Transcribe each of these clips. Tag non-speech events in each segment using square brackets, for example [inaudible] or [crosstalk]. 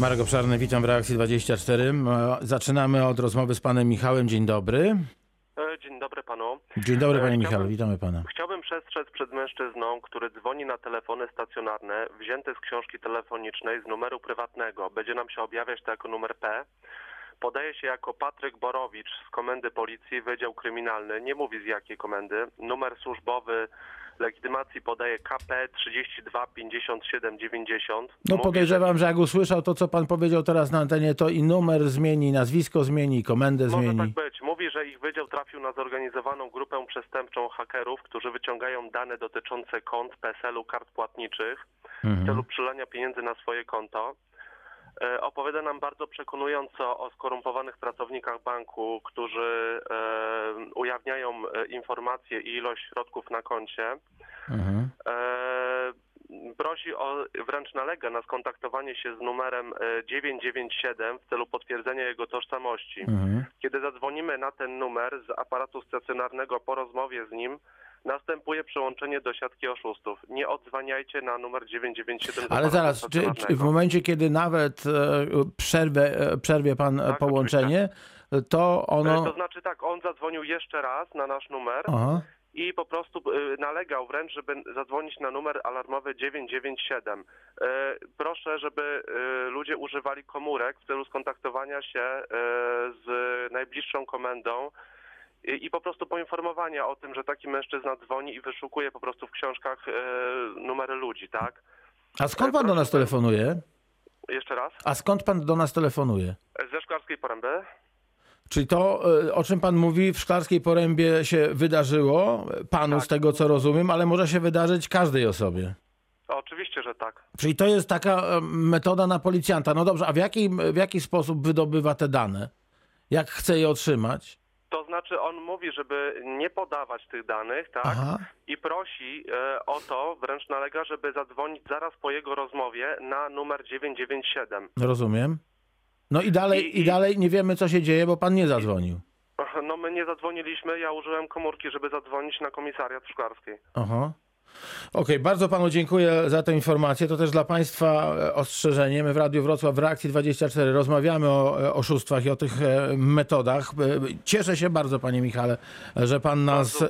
Marek Obszarny, witam w Reakcji 24. E, Zaczynamy od rozmowy z panem Michałem. Dzień dobry. E, Dzień dobry panu. Dzień dobry panie E, Michale, chciałbym- witamy pana. Chciałbym przestrzec przed mężczyzną, który dzwoni na telefony stacjonarne wzięte z książki telefonicznej z numeru prywatnego. Będzie nam się objawiać to jako numer P. Podaje się jako Patryk Borowicz z Komendy Policji, Wydział Kryminalny. Nie mówi z jakiej komendy. Numer służbowy legitymacji podaje KP 32 57 90. No Mówi, podejrzewam, że jak usłyszał to, co pan powiedział teraz na antenie, to i numer zmieni, nazwisko zmieni, komendę Może zmieni. tak być. Mówi, że ich wydział trafił na zorganizowaną grupę przestępczą hakerów, którzy wyciągają dane dotyczące kont, PESEL-u, kart płatniczych w Mhm. celu przelania pieniędzy na swoje konto. E, Opowiada nam bardzo przekonująco o skorumpowanych pracownikach banku, którzy e, ujawniają e, informacje i ilość środków na koncie. Mhm. Prosi o, wręcz nalega na skontaktowanie się z numerem e, 997 w celu potwierdzenia jego tożsamości. Mhm. Kiedy zadzwonimy na ten numer z aparatu stacjonarnego po rozmowie z nim, następuje przełączenie do siatki oszustów. Nie odzwaniajcie na numer 997. z Ale zaraz, czy, czy w momencie, kiedy nawet e, przerwę, e, przerwie pan e, Tak, połączenie, to E, ono... To znaczy tak, on zadzwonił jeszcze raz na nasz numer Aha. i po prostu e, nalegał wręcz, żeby zadzwonić na numer alarmowy 997. E, Proszę, żeby e, ludzie używali komórek w celu skontaktowania się e, z najbliższą komendą i, po prostu poinformowania o tym, że taki mężczyzna dzwoni i wyszukuje po prostu w książkach e, numery ludzi, tak? A skąd pan do nas telefonuje? Jeszcze raz. A skąd pan do nas telefonuje? E, Ze Szklarskiej Poręby. Czyli to, e, o czym pan mówi, w Szklarskiej Porębie się wydarzyło, panu Tak. z tego co rozumiem, ale może się wydarzyć każdej osobie. Oczywiście, że tak. Czyli to jest taka e, metoda na policjanta. No dobrze, a w jaki, w jaki sposób wydobywa te dane? Jak chce je otrzymać? To znaczy on mówi, żeby nie podawać tych danych, tak? Aha. I prosi e, o to, wręcz nalega, żeby zadzwonić zaraz po jego rozmowie na numer 997. Rozumiem. No i dalej, I- i i- dalej nie wiemy, co się dzieje, bo pan nie zadzwonił. No my nie zadzwoniliśmy, ja użyłem komórki, żeby zadzwonić na komisariat w Szklarskiej. Aha. Okej, bardzo panu dziękuję za tę informację. To też dla państwa e, ostrzeżenie. My w Radiu Wrocław w Reakcji 24 rozmawiamy o e, oszustwach i o tych e, metodach. Cieszę się bardzo, panie Michale, że pan nas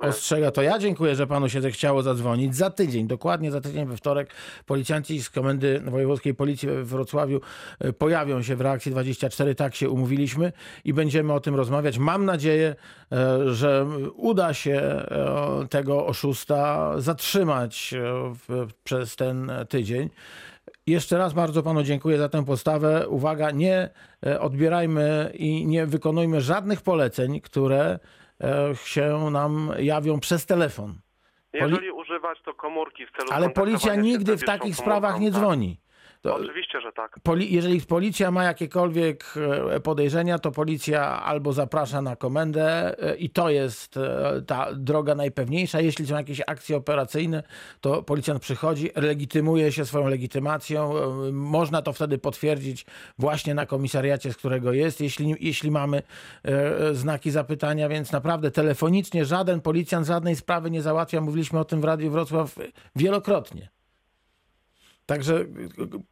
ostrzega. To ja dziękuję, że panu się zechciało zadzwonić. Za tydzień, dokładnie za tydzień we wtorek, policjanci z Komendy Wojewódzkiej Policji we Wrocławiu pojawią się w Reakcji 24. Tak się umówiliśmy i będziemy o tym rozmawiać. Mam nadzieję, że uda się tego oszusta zatrzymać e, w, przez ten tydzień. Jeszcze raz bardzo panu dziękuję za tę postawę. Uwaga, nie e, odbierajmy i nie wykonujmy żadnych poleceń, które e, się nam jawią przez telefon. Jeżeli używać to komórki w celu Ale policja nigdy w takich sprawach nie komórką, dzwoni. To, Oczywiście, że tak. poli, jeżeli policja ma jakiekolwiek e, podejrzenia, to policja albo zaprasza na komendę e, i to jest e, ta droga najpewniejsza. Jeśli są jakieś akcje operacyjne, to policjant przychodzi, legitymuje się swoją legitymacją. Można to wtedy potwierdzić właśnie na komisariacie, z którego jest, jeśli, jeśli mamy znaki zapytania, więc naprawdę telefonicznie żaden policjant żadnej sprawy nie załatwia. Mówiliśmy o tym w Radiu Wrocław wielokrotnie. Także y,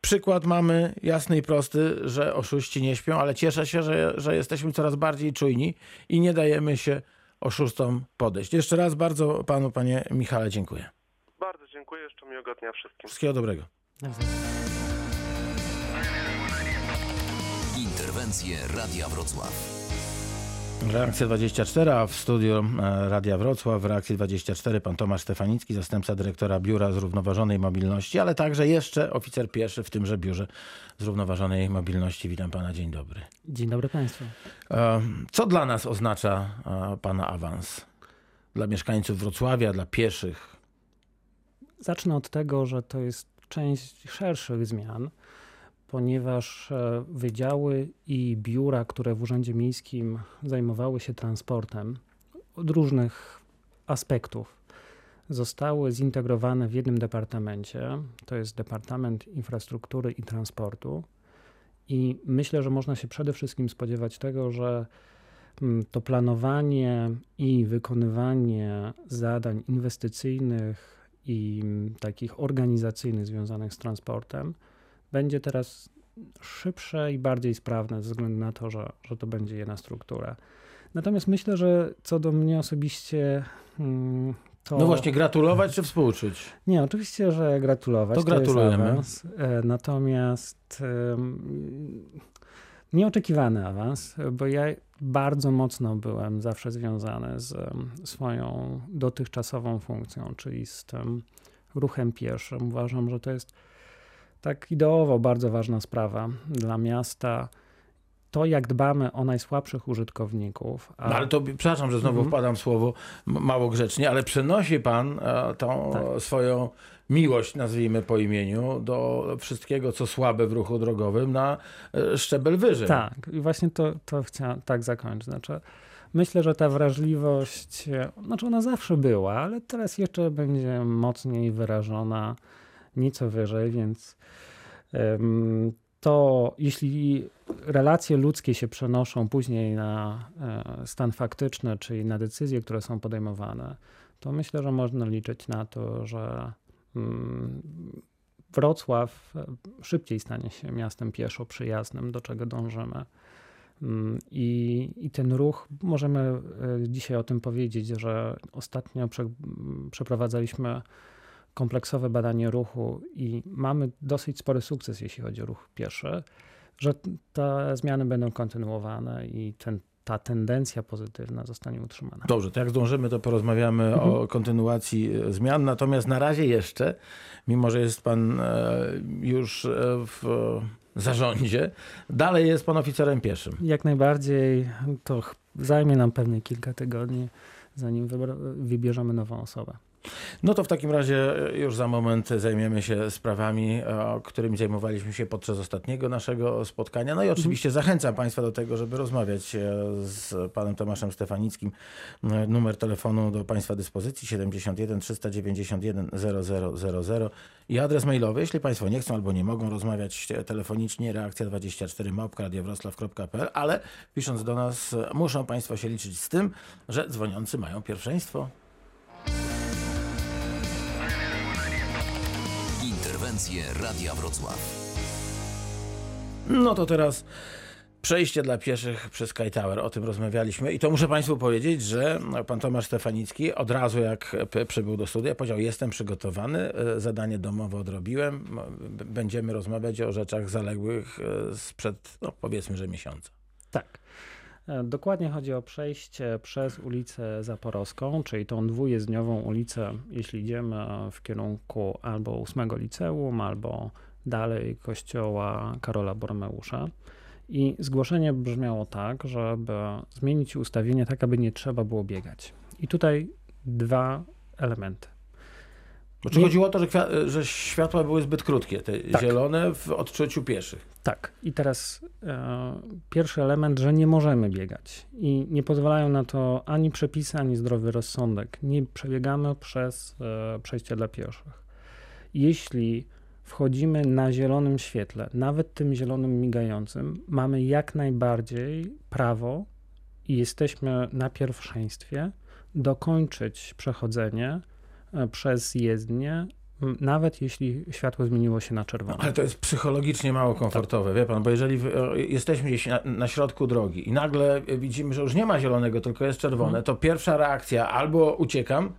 przykład mamy jasny i prosty, że oszuści nie śpią, ale cieszę się, że, że jesteśmy coraz bardziej czujni i nie dajemy się oszustom podejść. Jeszcze raz bardzo panu, panie Michale, dziękuję. Bardzo dziękuję, jeszcze miłego dnia wszystkim. Wszystkiego dobrego. Interwencje Radia Wrocław. Reakcja 24, a w studiu e, Radia Wrocław w Reakcji 24 pan Tomasz Stefanicki, zastępca dyrektora Biura Zrównoważonej Mobilności, ale także jeszcze oficer pieszy w tymże Biurze Zrównoważonej Mobilności. Witam pana, dzień dobry. Dzień dobry Państwu. E, Co dla nas oznacza e, pana awans? Dla mieszkańców Wrocławia, dla pieszych? Zacznę od tego, że to jest część szerszych zmian, ponieważ e, wydziały i biura, które w Urzędzie Miejskim zajmowały się transportem od różnych aspektów, zostały zintegrowane w jednym departamencie. To jest Departament Infrastruktury i Transportu. I myślę, że można się przede wszystkim spodziewać tego, że mm, to planowanie i wykonywanie zadań inwestycyjnych i mm, takich organizacyjnych związanych z transportem będzie teraz szybsze i bardziej sprawne ze względu na to, że, że to będzie jedna struktura. Natomiast myślę, że co do mnie osobiście. Mm, to... No właśnie, gratulować czy współczuć? Nie, oczywiście, że gratulować. To gratulujemy. To e, Natomiast nieoczekiwany awans, bo ja bardzo mocno byłem zawsze związany z swoją dotychczasową funkcją, czyli z tym ruchem pieszym. Uważam, że to jest tak ideowo bardzo ważna sprawa dla miasta. To, jak dbamy o najsłabszych użytkowników. A... No ale to, przepraszam, że znowu mhm. wpadam w słowo mało grzecznie, ale przenosi pan e, tą tak. swoją miłość, nazwijmy po imieniu, do wszystkiego, co słabe w ruchu drogowym na e, szczebel wyżej. Tak, i właśnie to, to chciałem tak zakończyć. Znaczy, myślę, że ta wrażliwość, e, znaczy ona zawsze była, ale teraz jeszcze będzie mocniej wyrażona nieco wyżej, więc to jeśli relacje ludzkie się przenoszą później na e, stan faktyczny, czyli na decyzje, które są podejmowane, to myślę, że można liczyć na to, że mm, Wrocław e, szybciej stanie się miastem pieszo przyjaznym, do czego dążymy. Mm, I, I ten ruch, możemy e, dzisiaj o tym powiedzieć, że ostatnio prze, przeprowadzaliśmy kompleksowe badanie ruchu i mamy dosyć spory sukces, jeśli chodzi o ruch pieszy, że te zmiany będą kontynuowane i ten, ta tendencja pozytywna zostanie utrzymana. Dobrze, to jak zdążymy, to porozmawiamy mhm. o kontynuacji e, zmian. Natomiast na razie jeszcze, mimo że jest pan e, już e, w zarządzie, dalej jest pan oficerem pieszym. Jak najbardziej. To zajmie nam pewnie kilka tygodni, zanim wybierzemy nową osobę. No to w takim razie e, już za moment zajmiemy się sprawami, e, którymi zajmowaliśmy się podczas ostatniego naszego spotkania. No i mhm. oczywiście zachęcam Państwa do tego, żeby rozmawiać e, z panem Tomaszem Stefanickim. Numer telefonu do Państwa dyspozycji 71 391 0000 i adres mailowy. Jeśli Państwo nie chcą albo nie mogą rozmawiać telefonicznie, reakcja 24 małpka.radiowroclaw.pl, ale pisząc do nas muszą Państwo się liczyć z tym, że dzwoniący mają pierwszeństwo. Interwencje Radia Wrocław. No to teraz przejście dla pieszych przez Sky Tower. O tym rozmawialiśmy i to muszę Państwu powiedzieć, że pan Tomasz Stefanicki od razu jak przybył do studia powiedział jestem przygotowany, e, zadanie domowe odrobiłem, będziemy rozmawiać o rzeczach zaległych e, sprzed no, powiedzmy, że miesiąca. Tak. E, dokładnie chodzi o przejście przez ulicę Zaporowską, czyli tą dwujezdniową ulicę, jeśli idziemy w kierunku albo ósmego liceum, albo dalej kościoła Karola Bormeusza. I zgłoszenie brzmiało tak, żeby zmienić ustawienie tak, aby nie trzeba było biegać. I tutaj dwa elementy. Bo czy nie... chodziło o to, że, że, światła były zbyt krótkie, te tak. zielone w odczuciu pieszych? Tak. I teraz e, pierwszy element, że nie możemy biegać. I nie pozwalają na to ani przepisy, ani zdrowy rozsądek. Nie przebiegamy przez e, przejście dla pieszych. Jeśli wchodzimy na zielonym świetle, nawet tym zielonym migającym, mamy jak najbardziej prawo i jesteśmy na pierwszeństwie dokończyć przechodzenie przez jezdnię, nawet jeśli światło zmieniło się na czerwono. ale to jest psychologicznie mało komfortowe, tak. wie pan, bo jeżeli jesteśmy gdzieś na, na, środku drogi i nagle widzimy, że już nie ma zielonego, tylko jest czerwone, hmm. to pierwsza reakcja albo uciekam,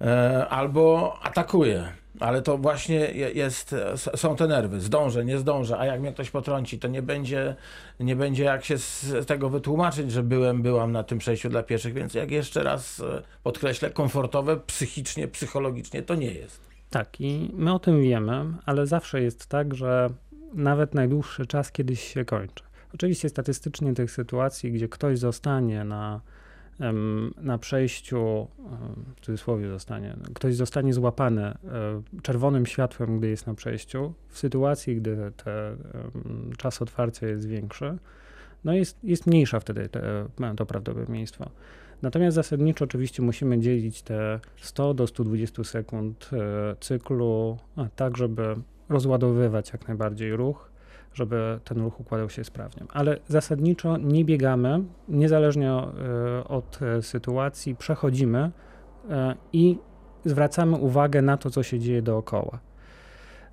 e, albo atakuję. Ale to właśnie jest, są te nerwy. Zdążę, nie zdążę, a jak mnie ktoś potrąci, to nie będzie, nie będzie jak się z tego wytłumaczyć, że byłem, byłam na tym przejściu dla pieszych, więc jak jeszcze raz e, podkreślę, komfortowe psychicznie, psychologicznie to nie jest. Tak, i my o tym wiemy, ale zawsze jest tak, że nawet najdłuższy czas kiedyś się kończy. Oczywiście statystycznie tych sytuacji, gdzie ktoś zostanie na na przejściu, w cudzysłowie zostanie, ktoś zostanie złapany e, czerwonym światłem, gdy jest na przejściu, w sytuacji, gdy te, czas otwarcia jest większy, no jest, jest mniejsza wtedy te, to prawdopodobieństwo. Natomiast zasadniczo oczywiście musimy dzielić te 100 do 120 sekund e, cyklu, tak żeby rozładowywać jak najbardziej ruch, żeby ten ruch układał się sprawnie. Ale zasadniczo nie biegamy, niezależnie e, od e, sytuacji, przechodzimy e, i zwracamy uwagę na to, co się dzieje dookoła.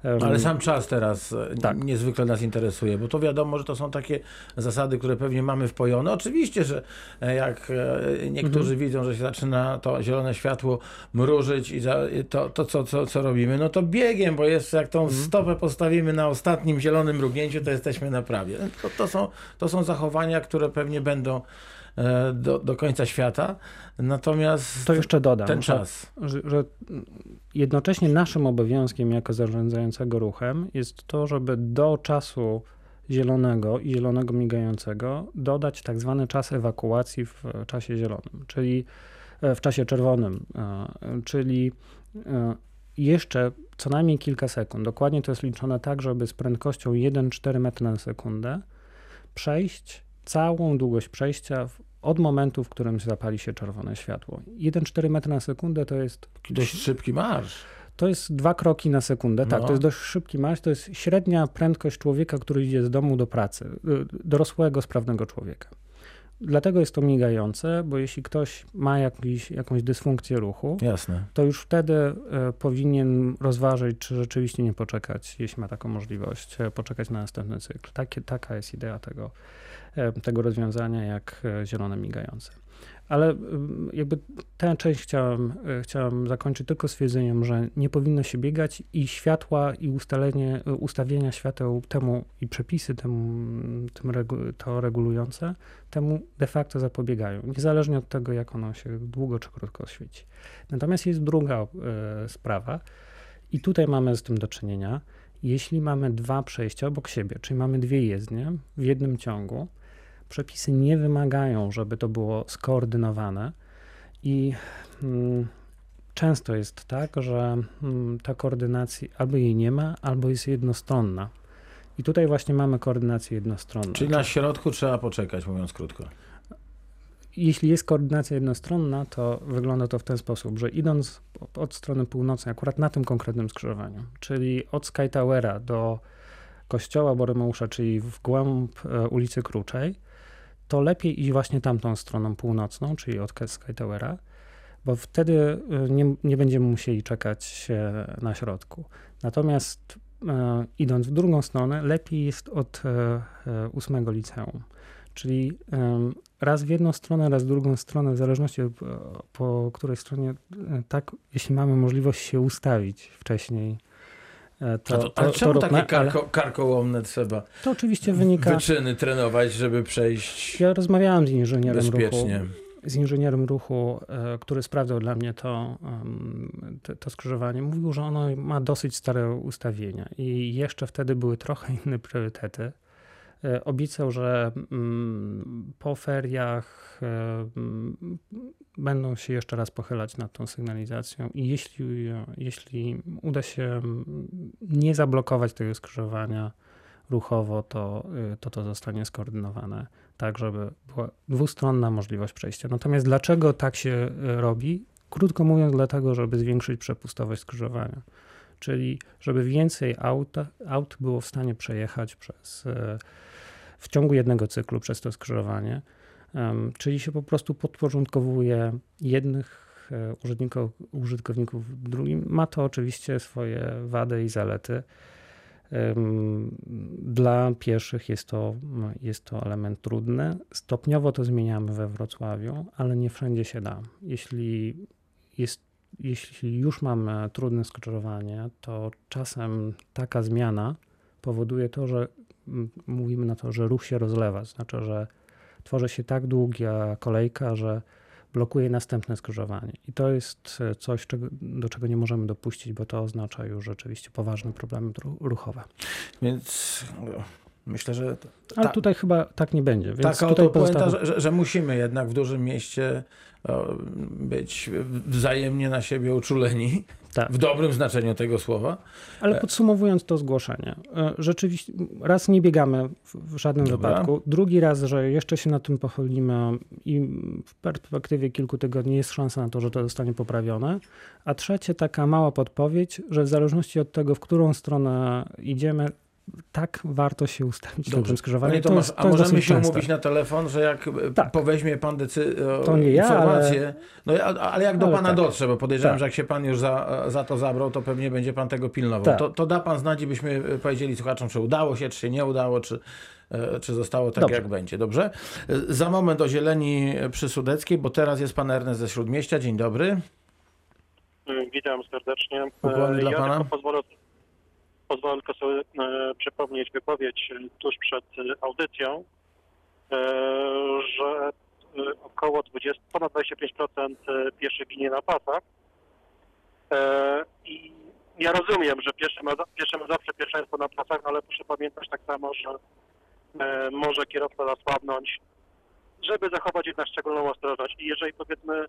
Ale sam czas teraz e, Tak. niezwykle nas interesuje, bo to wiadomo, że to są takie zasady, które pewnie mamy wpojone. Oczywiście, że e, jak e, niektórzy widzą, że się zaczyna to zielone światło mrużyć i to, to co, co, co robimy, no to biegiem, bo jeszcze jak tą stopę postawimy na ostatnim zielonym mrugnięciu, to jesteśmy na prawie. To, to, są, to są zachowania, które pewnie będą do, do końca świata. Natomiast To jeszcze dodam, ten czas. że, że jednocześnie naszym obowiązkiem jako zarządzającego ruchem jest to, żeby do czasu zielonego i zielonego migającego dodać tak zwany czas ewakuacji w e, czasie zielonym, czyli e, w czasie czerwonym, e, czyli e, jeszcze co najmniej kilka sekund. Dokładnie to jest liczone tak, żeby z prędkością 1,4 m na sekundę przejść całą długość przejścia w, od momentu, w którym zapali się czerwone światło. 1,4 m na sekundę to jest, Dość szybki marsz. to jest dwa kroki na sekundę. Tak, No. to jest dość szybki marsz. To jest średnia prędkość człowieka, który idzie z domu do pracy. y, Dorosłego, sprawnego człowieka. Dlatego jest to migające, bo jeśli ktoś ma jakiś, jakąś dysfunkcję ruchu, Jasne. to już wtedy e, powinien rozważyć, czy rzeczywiście nie poczekać, jeśli ma taką możliwość, e, poczekać na następny cykl. Takie, taka jest idea tego, e, tego rozwiązania, jak zielone migające. Ale ym, jakby tę część chciałem, e, chciałem zakończyć tylko stwierdzeniem, że nie powinno się biegać i światła i ustalenie, e, ustawienia świateł temu i przepisy temu, tym regu, to regulujące temu de facto zapobiegają, niezależnie od tego, jak ono się długo czy krótko świeci. Natomiast jest druga e, sprawa i tutaj mamy z tym do czynienia. Jeśli mamy dwa przejścia obok siebie, czyli mamy dwie jezdnie w jednym ciągu, przepisy nie wymagają, żeby to było skoordynowane i mm, często jest tak, że mm, ta koordynacja albo jej nie ma, albo jest jednostronna. I tutaj właśnie mamy koordynację jednostronną. Czyli na środku trzeba poczekać, mówiąc krótko. Jeśli jest koordynacja jednostronna, to wygląda to w ten sposób, że idąc od strony północnej, akurat na tym konkretnym skrzyżowaniu, czyli od Sky Towera do kościoła Boremeusza, czyli w głąb e, ulicy Kruczej, to lepiej iść właśnie tamtą stroną północną, czyli od Sky Towera, bo wtedy e, nie, nie będziemy musieli czekać na środku. Natomiast e, idąc w drugą stronę, lepiej jest od e, ósmego liceum. Czyli raz w jedną stronę, raz w drugą stronę, w zależności e, po której stronie, tak, jeśli mamy możliwość się ustawić wcześniej, to, A to, ale to, czemu takie ale karko, karkołomne trzeba to oczywiście wynika. wyczyny trenować, żeby przejść Ja rozmawiałem z inżynierem ruchu, bezpiecznie? z inżynierem ruchu, e, który sprawdzał dla mnie to, te- to skrzyżowanie. Mówił, że ono ma dosyć stare ustawienia i jeszcze wtedy były trochę [laughs] inne priorytety. E, Obiecał, że mm, po feriach e, będą się jeszcze raz pochylać nad tą sygnalizacją i jeśli, jeśli uda się mm, nie zablokować tego skrzyżowania ruchowo, to y, to, to zostanie skoordynowane tak, żeby była dwustronna możliwość przejścia. Natomiast dlaczego tak się y, robi? Krótko mówiąc, dlatego, żeby zwiększyć przepustowość skrzyżowania. Czyli żeby więcej aut, aut było w stanie przejechać przez, y, w ciągu jednego cyklu przez to skrzyżowanie. Czyli się po prostu podporządkowuje jednych e, użytkowników, drugim. Ma to oczywiście swoje wady i zalety. Dla pieszych jest to, jest to element trudny. Stopniowo to zmieniamy we Wrocławiu, ale nie wszędzie się da. Jeśli, jest, jeśli już mamy trudne skrzyżowanie, to czasem taka zmiana powoduje to, że mówimy na to, że ruch się rozlewa. Znaczy, że tworzy się tak długa kolejka, że blokuje następne skrzyżowanie. I to jest e, coś, do czego nie możemy dopuścić, bo to oznacza już rzeczywiście poważne problemy ruchowe. Więc myślę, że Ale Ta- tutaj chyba tak nie będzie. Więc taka tutaj puenta, pozostawiam- że, że, musimy jednak w dużym mieście być wzajemnie na siebie uczuleni, Tak. w dobrym znaczeniu tego słowa. Ale podsumowując to zgłoszenie, e, rzeczywiście raz nie biegamy w, żadnym Dobra. wypadku, drugi raz, że jeszcze się nad tym pochylimy i w perspektywie kilku tygodni jest szansa na to, że to zostanie poprawione, a trzecie taka mała podpowiedź, że w zależności od tego, w którą stronę idziemy, tak warto się ustawić Dobrze. na tym skrzyżowaniu. Panie To Tomasz, jest- a to jest możemy się częste. umówić na telefon, że jak e, Tak. poweźmie pan decy- e, To nie ja, informację, no a- ale jak do ale pana tak. dotrze, bo podejrzewam, Tak. że jak się pan już za, za to zabrał, to pewnie będzie pan tego pilnował. Tak. To, to da pan znać i byśmy e, powiedzieli słuchaczom, czy udało się, czy się nie udało, czy, czy zostało tak, Dobrze. jak będzie. Dobrze? Za moment o zieleni przy Sudeckiej, bo teraz jest pan Ernest ze Śródmieścia. Dzień dobry. Witam serdecznie. Ukłony E, dla ja pana. pozwolę, pozwolę tylko sobie e, przypomnieć wypowiedź tuż przed e, audycją, e, że około 20, ponad 25% e, pieszych ginie na pasach. I ja rozumiem, że pieszy ma, pieszy ma zawsze pierwszeństwo na pasach, no ale proszę pamiętać tak samo, że może kierowca zasłabnąć, żeby zachować jednak szczególną ostrożność. I jeżeli powiedzmy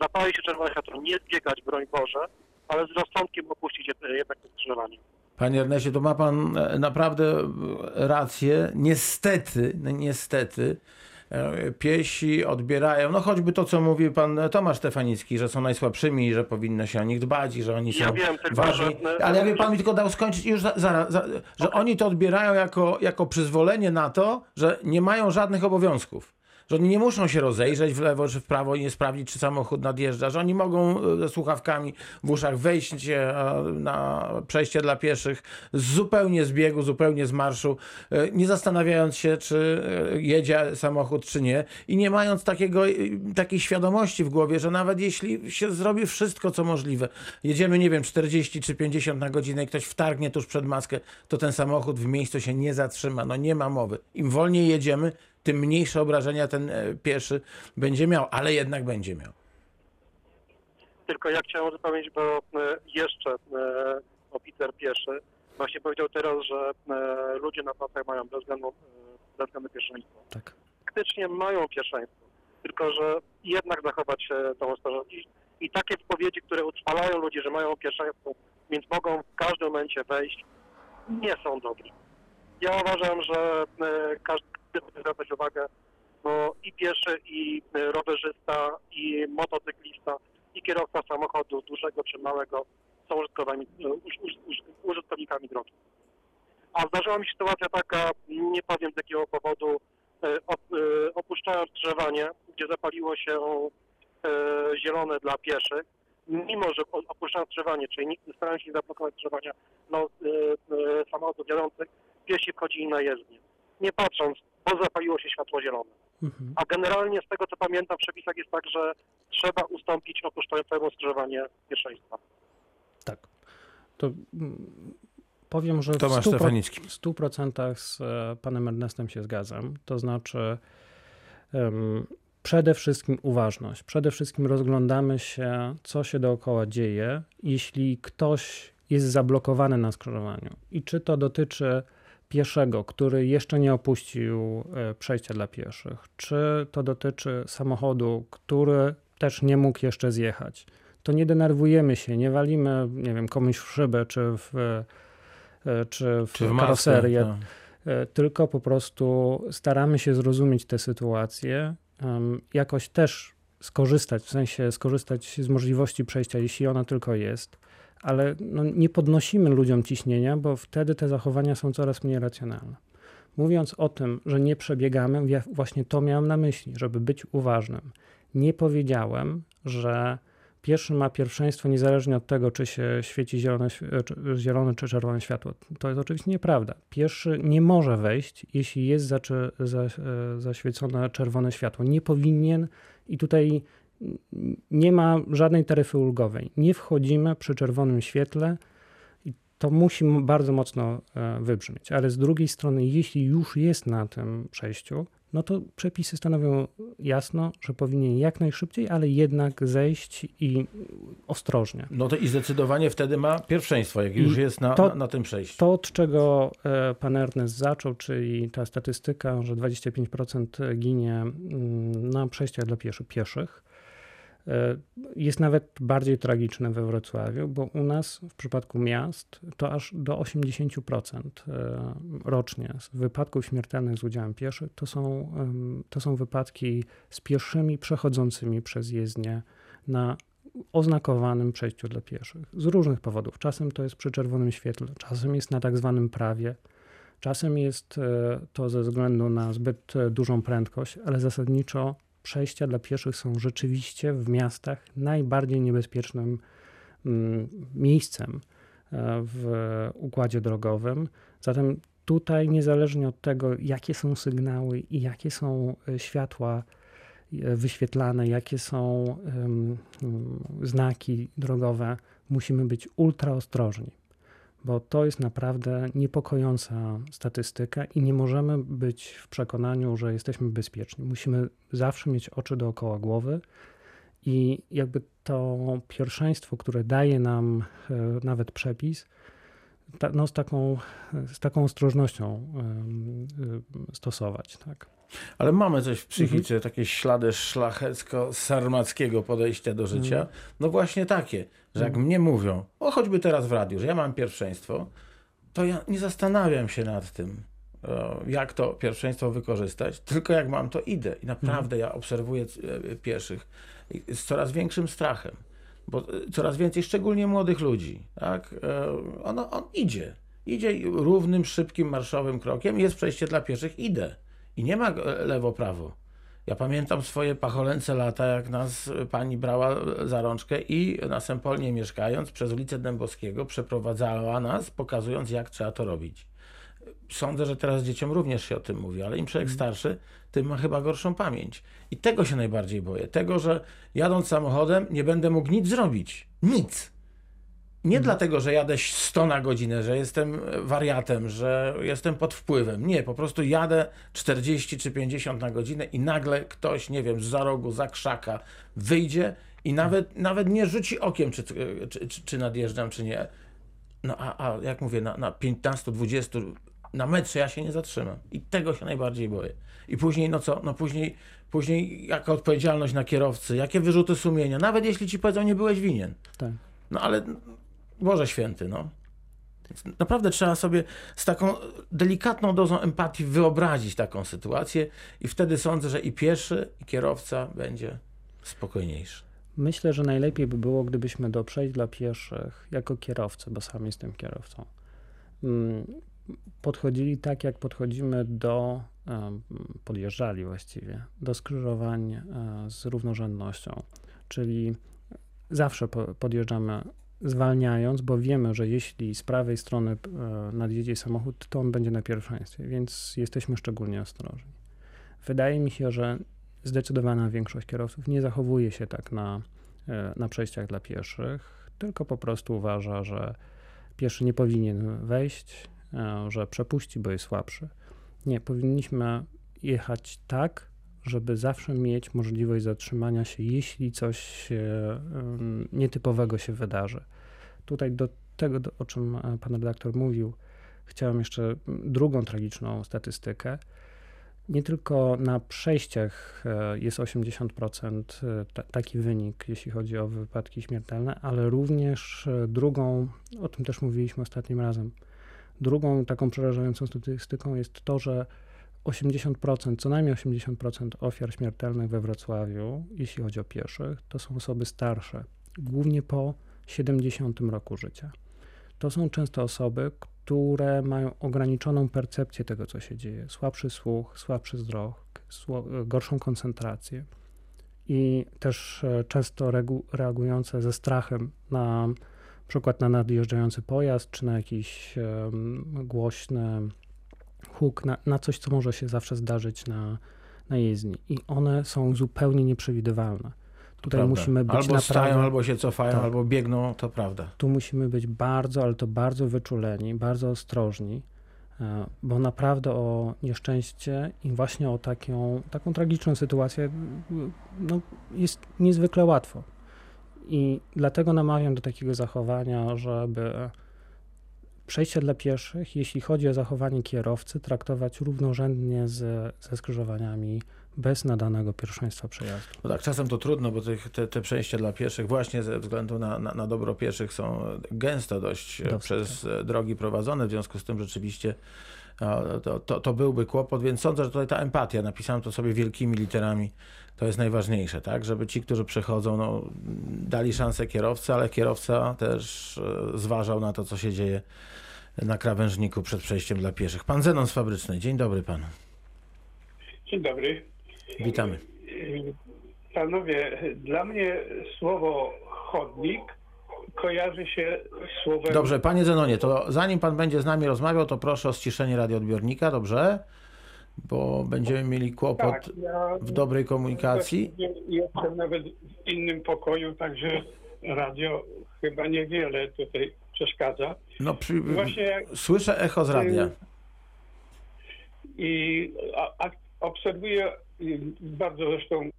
zapali się czerwone światło, nie zbiegać, broń Boże, ale z rozsądkiem opuścić jed- jednak to skrzyżowanie. Panie Erneście, to ma pan e, naprawdę e, rację. Niestety, no niestety, e, piesi odbierają, no choćby to, co mówił pan Tomasz Stefanicki, że są najsłabszymi że powinno się o nich dbać i że oni są Ja wiem, tylko ważni. Ale jakby pan mi tylko dał skończyć już za, zaraz, za, że oni to odbierają jako, jako przyzwolenie na to, że nie mają żadnych obowiązków. Że oni nie muszą się rozejrzeć w lewo czy w prawo i nie sprawdzić, czy samochód nadjeżdża, że oni mogą e, ze słuchawkami w uszach wejść e, na przejście dla pieszych zupełnie z biegu, zupełnie z marszu, e, nie zastanawiając się, czy jedzie samochód, czy nie i nie mając takiego, takiej świadomości w głowie, że nawet jeśli się zrobi wszystko, co możliwe, jedziemy, nie wiem, 40 czy 50 na godzinę i ktoś wtargnie tuż przed maskę, to ten samochód w miejscu się nie zatrzyma. No nie ma mowy. Im wolniej jedziemy, tym mniejsze obrażenia ten e, pieszy będzie miał, ale jednak będzie miał. Tylko ja chciałem uzupełnić, bo e, jeszcze e, oficer pieszy właśnie powiedział teraz, że ludzie na pasach mają bez względu, e, bez względu pierwszeństwo. Tak. Faktycznie mają pierwszeństwo, tylko że jednak zachować e, tą ostrożność. I, takie wypowiedzi, które utrwalają ludzi, że mają pierwszeństwo, więc mogą w każdym momencie wejść, nie są dobre. Ja uważam, że każdy powinien zwracać uwagę, bo i pieszy, i e, rowerzysta, i motocyklista, i kierowca samochodu dużego czy małego są e, uż, uż, uż, użytkownikami drogi. A zdarzyła mi się sytuacja taka, nie powiem z jakiego powodu, e, op, opuszczałem skrzyżowanie, gdzie zapaliło się zielone dla pieszych, mimo że opuszczałem skrzyżowanie, czyli starałem się nie zablokować skrzyżowania no, samochodów jadących, piesi wchodzili na jezdnię. Nie patrząc, bo zapaliło się światło zielone. Mhm. A generalnie z tego co pamiętam w przepisach jest tak, że trzeba ustąpić opuszczającemu skrzyżowanie pierwszeństwa. Tak. To mm, powiem, że Tomasz w 100%, Stefanicki. w 100% z e, panem Ernestem się zgadzam. To znaczy em, przede wszystkim uważność. Przede wszystkim rozglądamy się, co się dookoła dzieje. Jeśli ktoś jest zablokowany na skrzyżowaniu i czy to dotyczy pieszego, który jeszcze nie opuścił e, przejścia dla pieszych, czy to dotyczy samochodu, który też nie mógł jeszcze zjechać, to nie denerwujemy się, nie walimy, nie wiem, komuś w szybę czy w, e, czy w, Czy w karoserię, tak. e, tylko po prostu staramy się zrozumieć tę sytuację, jakoś też skorzystać, w sensie skorzystać z możliwości przejścia, jeśli ona tylko jest, ale no, nie podnosimy ludziom ciśnienia, bo wtedy te zachowania są coraz mniej racjonalne. Mówiąc o tym, że nie przebiegamy, ja właśnie to miałem na myśli, żeby być uważnym. Nie powiedziałem, że pieszy ma pierwszeństwo niezależnie od tego, czy się świeci zielone, zielone czy czerwone światło. To jest oczywiście nieprawda. Pieszy nie może wejść, jeśli jest zaczy, za, e, zaświecone czerwone światło. Nie powinien i tutaj nie ma żadnej taryfy ulgowej. Nie wchodzimy przy czerwonym świetle i to musi bardzo mocno e, wybrzmieć. Ale z drugiej strony, jeśli już jest na tym przejściu, no to przepisy stanowią jasno, że powinien jak najszybciej, ale jednak zejść i ostrożnie. No to i zdecydowanie wtedy ma pierwszeństwo, jak I już jest na, to- na, na tym przejściu. To, od czego e, pan Ernest zaczął, czyli ta statystyka, że 25% ginie mm, na przejściach dla pieszy, pieszych, e, jest nawet bardziej tragiczne we Wrocławiu, bo u nas w przypadku miast to aż do 80% e, rocznie z wypadków śmiertelnych z udziałem pieszych to są, to są wypadki z pieszymi przechodzącymi przez jezdnię na oznakowanym przejściu dla pieszych. Z różnych powodów. Czasem to jest przy czerwonym świetle, czasem jest na tak zwanym prawie, Czasem jest e, to ze względu na zbyt e, dużą prędkość, ale zasadniczo przejścia dla pieszych są rzeczywiście w miastach najbardziej niebezpiecznym mm, miejscem e, w układzie drogowym. Zatem tutaj, niezależnie od tego, jakie są sygnały i jakie są światła wyświetlane, jakie są um, znaki drogowe, musimy być ultra ostrożni bo to jest naprawdę niepokojąca statystyka i nie możemy być w przekonaniu, że jesteśmy bezpieczni. Musimy zawsze mieć oczy dookoła głowy i jakby to pierwszeństwo, które daje nam e, nawet przepis, no, z, taką, z taką ostrożnością e, stosować. Tak. Ale mamy coś w psychice, mhm. takie ślady szlachecko-sarmackiego podejścia do życia. Mhm. No właśnie takie, że jak mhm. mnie mówią, o choćby teraz w radiu, że ja mam pierwszeństwo, to ja nie zastanawiam się nad tym, jak to pierwszeństwo wykorzystać, tylko jak mam, to idę. I naprawdę ja obserwuję e, pieszych z coraz większym strachem, bo e, coraz więcej, szczególnie młodych ludzi, tak? E, on, on idzie. Idzie równym, szybkim, marszowym krokiem, jest przejście dla pieszych, idę. I nie ma lewo-prawo. Ja pamiętam swoje pacholęce lata, jak nas pani brała za rączkę i na Sempolnie mieszkając przez ulicę Dębowskiego przeprowadzała nas, pokazując jak trzeba to robić. Sądzę, że teraz dzieciom również się o tym mówi, ale im człowiek mhm. starszy, tym ma chyba gorszą pamięć. I tego się najbardziej boję. Tego, że jadąc samochodem nie będę mógł nic zrobić. Nic. Nie hmm. dlatego, że jadę 100 na godzinę, że jestem wariatem, że jestem pod wpływem. Nie, po prostu jadę 40 czy 50 na godzinę i nagle ktoś, nie wiem, z za rogu, za krzaka wyjdzie i nawet, nawet nie rzuci okiem, czy, czy, czy, czy nadjeżdżam, czy nie. No a, a jak mówię, na, na 15, 20, na metrze ja się nie zatrzymam. I tego się najbardziej boję. I później, no co, no później, później jaka odpowiedzialność na kierowcy, jakie wyrzuty sumienia, nawet jeśli ci powiedzą, nie byłeś winien. Tak. No ale Boże Święty, no. Naprawdę trzeba sobie z taką delikatną dozą empatii wyobrazić taką sytuację i wtedy sądzę, że i pieszy, i kierowca będzie spokojniejszy. Myślę, że najlepiej by było, gdybyśmy do przejść dla pieszych jako kierowcy, bo sam jestem kierowcą, mm, podchodzili tak, jak podchodzimy do, podjeżdżali właściwie, do skrzyżowań e, z równorzędnością. Czyli zawsze podjeżdżamy zwalniając, bo wiemy, że jeśli z prawej strony e, nadjedzie samochód, to on będzie na pierwszeństwie, więc jesteśmy szczególnie ostrożni. Wydaje mi się, że zdecydowana większość kierowców nie zachowuje się tak na, e, na przejściach dla pieszych, tylko po prostu uważa, że pieszy nie powinien wejść, e, że przepuści, bo jest słabszy. Nie, powinniśmy jechać tak, żeby zawsze mieć możliwość zatrzymania się, jeśli coś nietypowego się wydarzy. Tutaj do tego, o czym e, pan redaktor mówił, chciałem jeszcze drugą tragiczną statystykę. Nie tylko na przejściach e, jest 80% e, taki wynik, jeśli chodzi o wypadki śmiertelne, ale również drugą, o tym też mówiliśmy ostatnim razem, drugą taką przerażającą statystyką jest to, że 80%, co najmniej 80% ofiar śmiertelnych we Wrocławiu, jeśli chodzi o pieszych, to są osoby starsze, głównie po 70 roku życia. To są często osoby, które mają ograniczoną percepcję tego, co się dzieje, słabszy słuch, słabszy wzrok, gorszą koncentrację i też e, często reagujące ze strachem na przykład na nadjeżdżający pojazd, czy na jakiś um, głośny huk, na, na, coś, co może się zawsze zdarzyć na, na jezdni. I one są zupełnie nieprzewidywalne. Tutaj prawda. musimy być albo naprawdę... stają, albo się cofają, tak. albo biegną, to prawda. Tu musimy być bardzo, ale to bardzo wyczuleni, bardzo ostrożni, e, bo naprawdę o nieszczęście i właśnie o taką, taką tragiczną sytuację no, jest niezwykle łatwo. I dlatego namawiam do takiego zachowania, żeby przejście dla pieszych, jeśli chodzi o zachowanie kierowcy, traktować równorzędnie z, ze skrzyżowaniami bez nadanego pierwszeństwa przejazdu. No tak, czasem to trudno, bo tych, te, te przejścia dla pieszych właśnie ze względu na, na, na dobro pieszych są gęsto dość e, przez tak. E, drogi prowadzone, w związku z tym rzeczywiście to, to, to byłby kłopot, więc sądzę, że tutaj ta empatia, napisałem to sobie wielkimi literami, to jest najważniejsze, tak, żeby ci, którzy przechodzą, no, dali szansę kierowcy, ale kierowca też e, zważał na to, co się dzieje na krawężniku przed przejściem dla pieszych. Pan Zenon z Fabrycznej. Dzień dobry panu. Dzień dobry. Witamy. Panowie, dla mnie słowo chodnik kojarzy się z słowem... Dobrze, panie Zenonie, to zanim pan będzie z nami rozmawiał, to proszę o ściszenie radioodbiornika, dobrze? Bo będziemy mieli kłopot Tak, ja w dobrej komunikacji. jestem nawet w innym pokoju, także radio chyba niewiele tutaj przeszkadza. No, przy... Właśnie jak- Słyszę echo z radia. I a, a obserwuję y, bardzo zresztą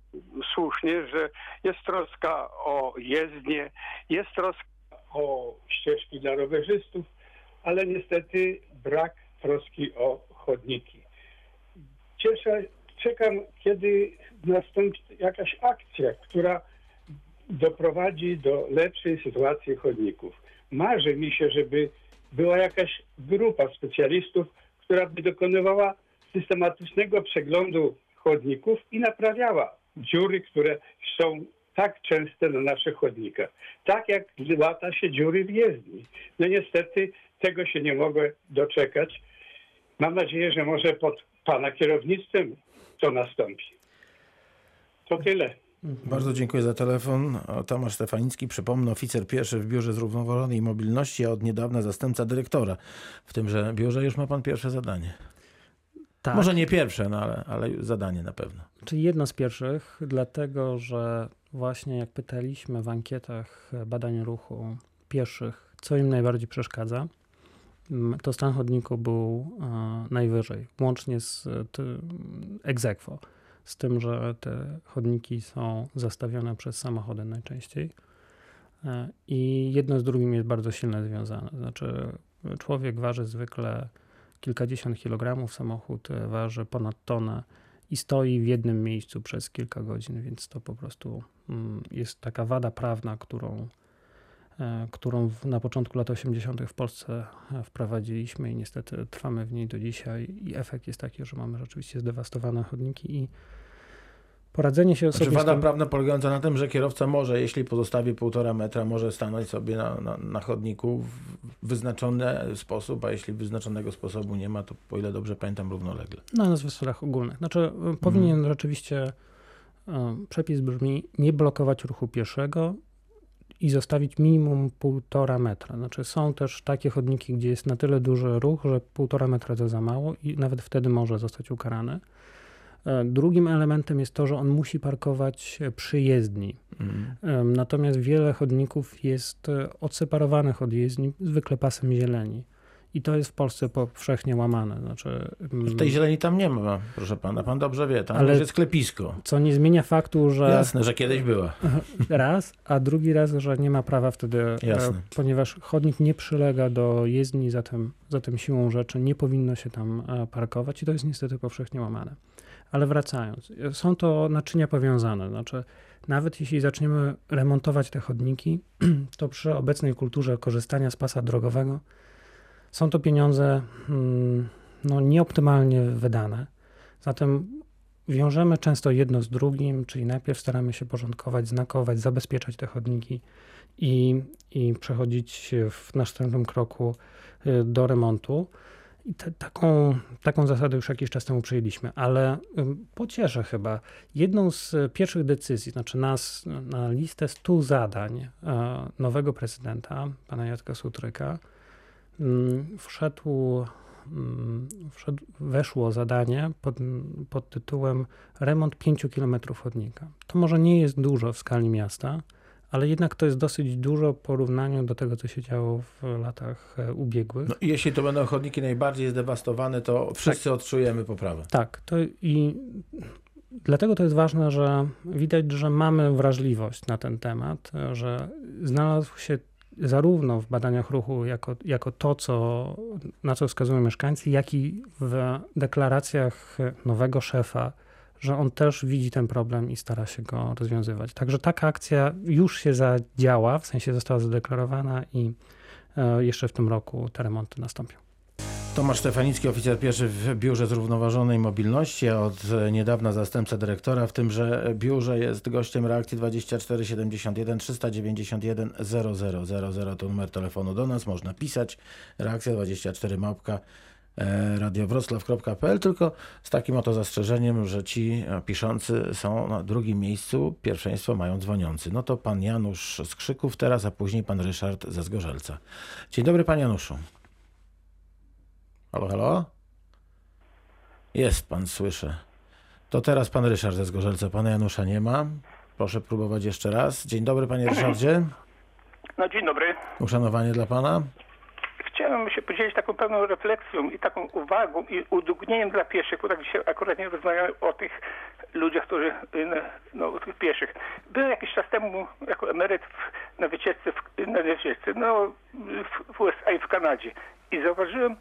słusznie, że jest troska o jezdnię, jest troska o ścieżki dla rowerzystów, ale niestety brak troski o chodniki. Cieszę, czekam, kiedy nastąpi jakaś akcja, która doprowadzi do lepszej sytuacji chodników. Marzy mi się, żeby była jakaś grupa specjalistów, która by dokonywała systematycznego przeglądu chodników i naprawiała dziury, które są tak częste na naszych chodnikach. Tak jak łata się dziury w jezdni. No niestety tego się nie mogę doczekać. Mam nadzieję, że może pod Pana kierownictwem to nastąpi. To tyle. Bardzo dziękuję za telefon. Tomasz Stefanicki, przypomnę, oficer pierwszy w Biurze Zrównoważonej Mobilności, a od niedawna zastępca dyrektora. W tymże biurze już ma pan pierwsze zadanie. Tak. Może nie pierwsze, no ale, ale zadanie na pewno. Czyli jedno z pierwszych, dlatego że właśnie jak pytaliśmy w ankietach badań ruchu pieszych, co im najbardziej przeszkadza, to stan chodniku był e, najwyżej, łącznie z e, aequo, z tym, że te chodniki są zastawione przez samochody najczęściej. E, I jedno z drugim jest bardzo silnie związane. Znaczy, człowiek waży zwykle kilkadziesiąt kilogramów, samochód waży ponad tonę i stoi w jednym miejscu przez kilka godzin, więc to po prostu mm, jest taka wada prawna, którą, którą w- na początku lat 80. w Polsce e, wprowadziliśmy i niestety trwamy w niej do dzisiaj. I efekt jest taki, że mamy rzeczywiście zdewastowane chodniki i poradzenie się Znaczy sobie z wada tym... prawna polegająca na tym, że kierowca może, jeśli pozostawi półtora metra, może stanąć sobie na, na, na chodniku w wyznaczony sposób, a jeśli wyznaczonego sposobu nie ma, to o ile dobrze pamiętam, równolegle. No, na zasadach ogólnych. Znaczy, y, powinien Mhm. rzeczywiście, przepis brzmi, nie blokować ruchu pieszego i zostawić minimum półtora metra. Znaczy, są też takie chodniki, gdzie jest na tyle duży ruch, że półtora metra to za mało i nawet wtedy może zostać ukarany. E, Drugim elementem jest to, że on musi parkować przy jezdni. Mm. Natomiast wiele chodników jest e, odseparowanych od jezdni, zwykle pasem zieleni. I to jest w Polsce powszechnie łamane. Znaczy, mm, Tej zieleni tam nie ma, proszę pana, pan dobrze wie, tam Ale- jest sklepisko. co nie zmienia faktu, że Jasne, że kiedyś była. [laughs] raz, a drugi raz, że nie ma prawa wtedy, e, Jasne. ponieważ chodnik nie przylega do jezdni, zatem, zatem siłą rzeczy nie powinno się tam e, parkować i to jest niestety powszechnie łamane. Ale wracając, e, są to naczynia powiązane, znaczy nawet jeśli zaczniemy remontować te chodniki, [clears throat] to przy obecnej kulturze korzystania z pasa drogowego są to pieniądze mm, no, nieoptymalnie wydane. Zatem wiążemy często jedno z drugim, czyli najpierw staramy się porządkować, znakować, zabezpieczać te chodniki i, i przechodzić w następnym kroku y, do remontu. I te, taką, taką zasadę już jakiś czas temu przyjęliśmy, ale pocieszę chyba. Jedną z pierwszych decyzji, znaczy nas na listę 100 zadań e, nowego prezydenta, pana Jacka Sutryka, wszedł, ym, wszedł, weszło zadanie pod, pod tytułem remont 5 km chodnika. To może nie jest dużo w skali miasta, ale jednak to jest dosyć dużo w porównaniu do tego, co się działo w latach e, ubiegłych. No, jeśli to będą chodniki najbardziej zdewastowane, to wszyscy odczujemy poprawę. Tak, to i dlatego to jest ważne, że widać, że mamy wrażliwość na ten temat, że znalazł się zarówno w badaniach ruchu jako, jako to, co, na co wskazują mieszkańcy, jak i w deklaracjach nowego szefa, że on też widzi ten problem i stara się go rozwiązywać. Także taka akcja już się zadziała, w sensie została zadeklarowana i e, jeszcze w tym roku te remonty nastąpią. Tomasz Stefanicki, oficer pieszy w Biurze Zrównoważonej Mobilności, a od niedawna zastępca dyrektora. W tymże biurze jest gościem reakcji 24 71 391 0000 to numer telefonu do nas. Można pisać. Reakcja 24 małpka e, radiowroclaw.pl, tylko z takim oto zastrzeżeniem, że ci piszący są na drugim miejscu, pierwszeństwo mają dzwoniący. No to pan Janusz z Krzyków teraz, a później pan Ryszard ze Zgorzelca. Dzień dobry, panie Januszu. Halo, halo? Jest pan, słyszę. To teraz pan Ryszard ze Zgorzelca. Pana Janusza nie ma. Proszę próbować jeszcze raz. Dzień dobry, panie Ryszardzie. No dzień dobry. Uszanowanie dla pana. Chciałem się podzielić taką pewną refleksją i taką uwagą i udowodnieniem dla pieszych, bo tak dzisiaj akurat nie rozmawiamy o tych ludziach, którzy, no, no o tych pieszych. Byłem jakiś czas temu jako emeryt w, na wycieczce, w, na wycieczce no, w, w USA i w Kanadzie i zauważyłem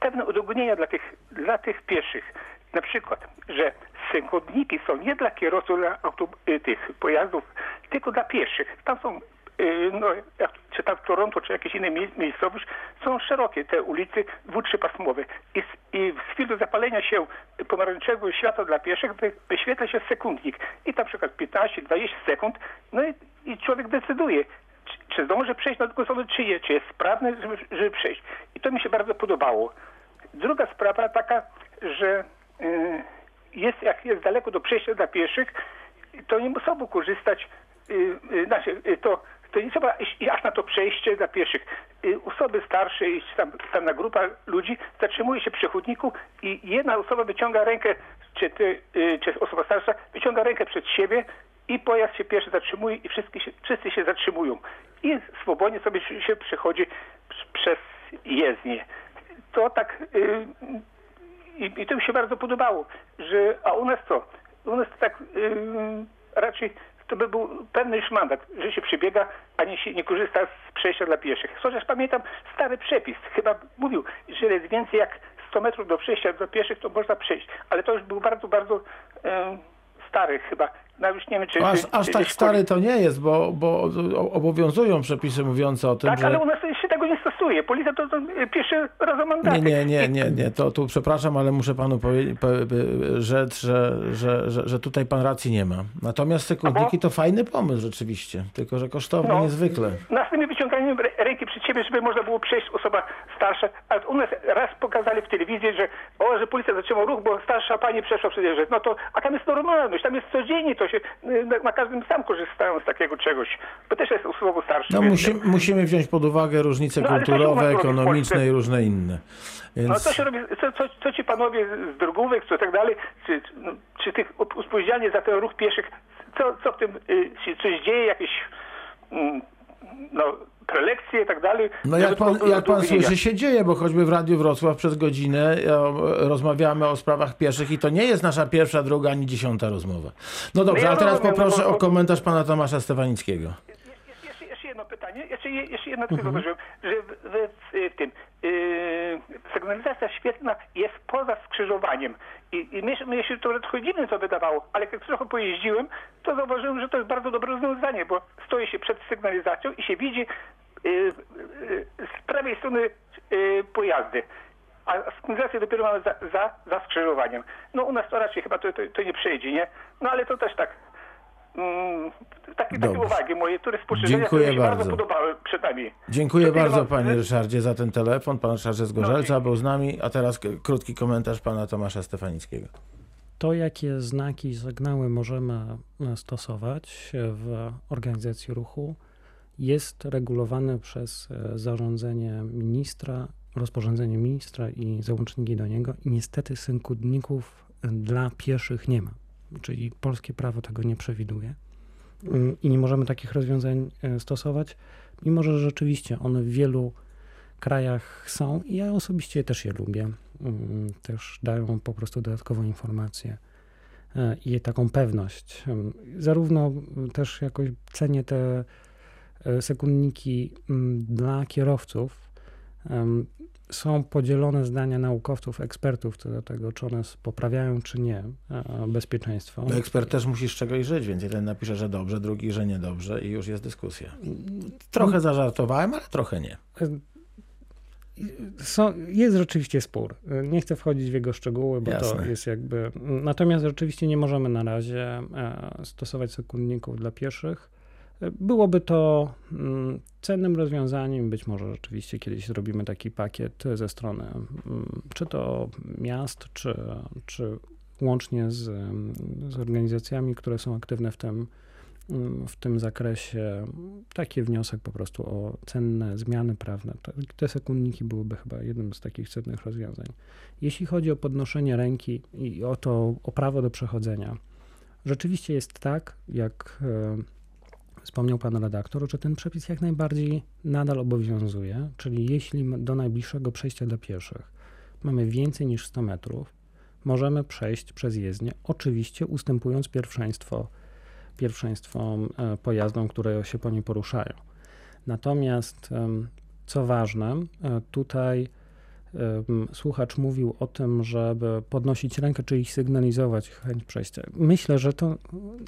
pewne udogodnienia dla tych, dla tych pieszych. Na przykład, że synkodniki są nie dla kierowców dla autob- tych pojazdów, tylko dla pieszych. Tam są no, czy tam w Toronto, czy jakieś inne miejscowość, są szerokie te ulicy dwu, trzypasmowe. I, I w chwili zapalenia się pomarańczowego światła dla pieszych wyświetla się sekundnik. I tam przykład 15-20 sekund, no i, i człowiek decyduje, czy, czy zdąży przejść na drugą stronę, czy, czy jest sprawny, żeby, żeby przejść. I to mi się bardzo podobało. Druga sprawa taka, że y, jest, jak jest daleko do przejścia dla pieszych, to nie muszą korzystać, y, y, znaczy, to to nie trzeba iść aż na to przejście dla pieszych. Osoby starsze i tam, tam na grupa ludzi zatrzymuje się przy chodniku i jedna osoba wyciąga rękę, czy, ty, czy osoba starsza wyciąga rękę przed siebie i pojazd się pierwszy zatrzymuje i wszyscy się, wszyscy się zatrzymują. I swobodnie sobie się przechodzi przez jezdnię. To tak i, i to mi się bardzo podobało, że a u nas co? U nas to tak raczej to by był pewny już mandat, że się przybiega, a nie, nie korzysta z przejścia dla pieszych. Chociaż pamiętam stary przepis, chyba mówił, że jest więcej jak 100 metrów do przejścia dla pieszych, to można przejść. Ale to już był bardzo, bardzo e, stary chyba. No już nie wiem, czy, aż, aż tak szkoli- stary to nie jest, bo, bo obowiązują przepisy mówiące o tym, Tak, że... ale u nas się tego nie stosuje. Policja to, to pieszy razem mandaty. Nie, nie, nie, nie, nie. To tu przepraszam, ale muszę panu powie- po, by- rzec, że, że, że, że tutaj pan racji nie ma. Natomiast sekundniki to fajny pomysł rzeczywiście, tylko że kosztowny No. niezwykle. Następnie wyciąganiem rę- ręki przed siebie, żeby można było przejść osoba starsza. A u nas raz pokazali w telewizji, że o, że policja zatrzymała ruch, bo starsza pani przeszła przecież. No to, a tam jest normalność, tam jest codziennie, to się y, na, każdym sam korzystają z takiego czegoś. Bo też jest usługą starszych. No musi, musimy wziąć pod uwagę różnice No, kulturowe, ekonomiczne i różne inne. No Więc... co się robi, co, co, co ci panowie z drogówek, co tak dalej, czy, no, czy tych odpowiedzialnie za ten ruch pieszych, co, co w tym y, się coś dzieje, jakieś mm, no, prelekcje i tak dalej. No jak pan, to- jak pan słyszy, się dzieje, bo choćby w Radiu Wrocław przez godzinę e, rozmawiamy o sprawach pieszych i to nie jest nasza pierwsza, druga, ani dziesiąta rozmowa. No dobrze, ja a teraz no poproszę o komentarz pana Tomasza Stefanickiego. Jeszcze, jedno pytanie, jeszcze, je- jeszcze jedno tylko Mhm. że w, w, tym yy, sygnalizacja świetlna jest poza skrzyżowaniem. I, i mnie, się- mnie się to trochę dziwne to wydawało, ale jak trochę pojeździłem, to zauważyłem, że to jest bardzo dobre rozwiązanie, bo stoi się przed sygnalizacją i się widzi z prawej strony yy, pojazdy. A sygnalizację dopiero mamy za, za, za skrzyżowaniem. No u nas to raczej chyba to, to, to nie przejdzie, nie? No ale to też tak. Mm, takie, takie uwagi moje, które spostrzeżenia, Dziękuję które mi się bardzo. bardzo. podobały przed nami. Dziękuję To tyle bardzo mam- panie Ryszardzie za ten telefon. Pan Ryszard z Gorzelca No, był z nami, a teraz krótki komentarz pana Tomasza Stefanickiego. To, jakie znaki i sygnały możemy stosować w organizacji ruchu, jest regulowane przez e, zarządzenie ministra, rozporządzenie ministra i załączniki do niego. I niestety synkudników e, dla pieszych nie ma. Czyli polskie prawo tego nie przewiduje. Mm, I nie możemy takich rozwiązań e, stosować, mimo że rzeczywiście one w wielu krajach są i ja osobiście też je lubię. Mm, Też dają po prostu dodatkową informację i taką pewność. Em, Zarówno mm, też jakoś cenię te sekundniki mm, dla kierowców. Są podzielone zdania naukowców, ekspertów co do tego, czy one poprawiają, czy nie e, bezpieczeństwo. No, ekspert też musi z czegoś żyć, więc jeden napisze, że dobrze, drugi, że niedobrze i już jest dyskusja. Trochę zażartowałem, ale trochę nie. są, jest rzeczywiście spór. Nie chcę wchodzić w jego szczegóły, bo Jasne. to jest jakby. Natomiast rzeczywiście nie możemy na razie e, stosować sekundników dla pieszych. Byłoby to mm, cennym rozwiązaniem. Być może rzeczywiście kiedyś zrobimy taki pakiet ze strony mm, czy to miast, czy, czy łącznie z, z organizacjami, które są aktywne w tym, mm, w tym zakresie. Taki wniosek po prostu o cenne zmiany prawne. Te sekundniki byłyby chyba jednym z takich cennych rozwiązań. Jeśli chodzi o podnoszenie ręki i o to, o prawo do przechodzenia, rzeczywiście jest tak, jak e, wspomniał pan redaktor, że ten przepis jak najbardziej nadal obowiązuje, czyli jeśli do najbliższego przejścia dla pieszych mamy więcej niż 100 metrów, możemy przejść przez jezdnię, oczywiście ustępując pierwszeństwo, pierwszeństwo e, pojazdom, które się po niej poruszają. Natomiast, co ważne, e, tutaj słuchacz mówił o tym, żeby podnosić rękę, czyli sygnalizować chęć przejścia. Myślę, że to,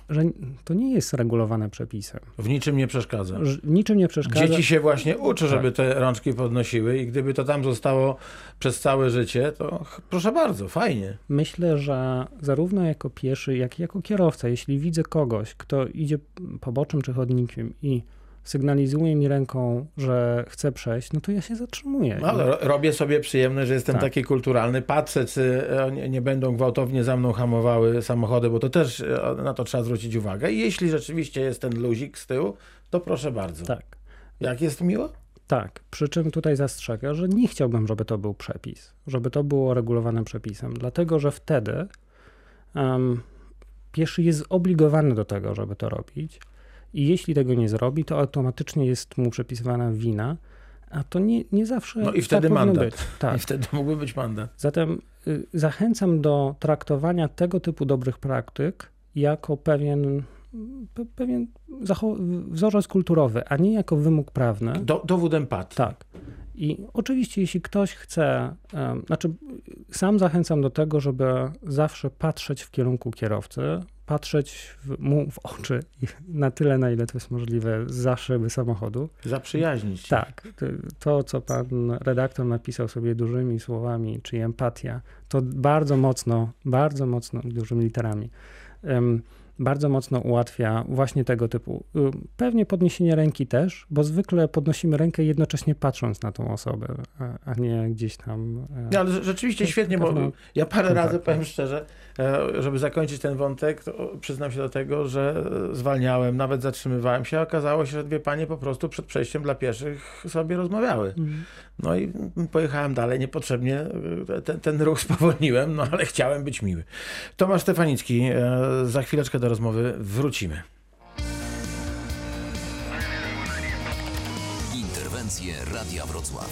że to nie jest regulowane przepisem. W niczym nie przeszkadza. Że Niczym nie przeszkadza. Dzieci się właśnie uczy, żeby Tak. te rączki podnosiły i gdyby to tam zostało przez całe życie, to proszę bardzo, fajnie. Myślę, że zarówno jako pieszy, jak i jako kierowca, jeśli widzę kogoś, kto idzie poboczem czy chodnikiem i sygnalizuje mi ręką, że chce przejść, no to ja się zatrzymuję. No, robię sobie przyjemność, że jestem Tak. taki kulturalny, patrzę, czy e, nie, będą gwałtownie za mną hamowały samochody, bo to też e, na to trzeba zwrócić uwagę. I jeśli rzeczywiście jest ten luzik z tyłu, to proszę bardzo. Tak. Jak jest miło? Tak, przy czym tutaj zastrzegę, że nie chciałbym, żeby to był przepis, żeby to było regulowane przepisem, dlatego że wtedy em, pieszy jest zobligowany do tego, żeby to robić i jeśli tego nie zrobi, to automatycznie jest mu przypisywana wina, a to nie, nie zawsze No i wtedy tak mandat. być. Tak. I wtedy mógłby być mandat. Zatem y, zachęcam do traktowania tego typu dobrych praktyk jako pewien, pe, pewien wzorzec kulturowy, a nie jako wymóg prawny. Do, dowód empatii. Tak. I oczywiście, jeśli ktoś chce, em, znaczy sam zachęcam do tego, żeby zawsze patrzeć w kierunku kierowcy, patrzeć w, mu w oczy na tyle, na ile to jest możliwe, za szyby samochodu. Zaprzyjaźnić. Tak, to- co pan redaktor napisał sobie dużymi słowami, czyli empatia, to bardzo mocno, bardzo mocno, dużymi literami, em, bardzo mocno ułatwia właśnie tego typu. y, Pewnie podniesienie ręki też, bo zwykle podnosimy rękę jednocześnie patrząc na tą osobę, a, a nie gdzieś tam. e, Nie, ale rzeczywiście To świetnie, bo ja parę kontakt, razy, tak. powiem szczerze, e, żeby zakończyć ten wątek, to przyznam się do tego, że zwalniałem, nawet zatrzymywałem się, a okazało się, że dwie panie po prostu przed przejściem dla pieszych sobie rozmawiały. Mhm. No i pojechałem dalej, niepotrzebnie e, ten, ten ruch [laughs] spowolniłem, no ale chciałem być miły. Tomasz Stefanicki, e, za chwileczkę do rozmowy wrócimy. Interwencje Radia Wrocław.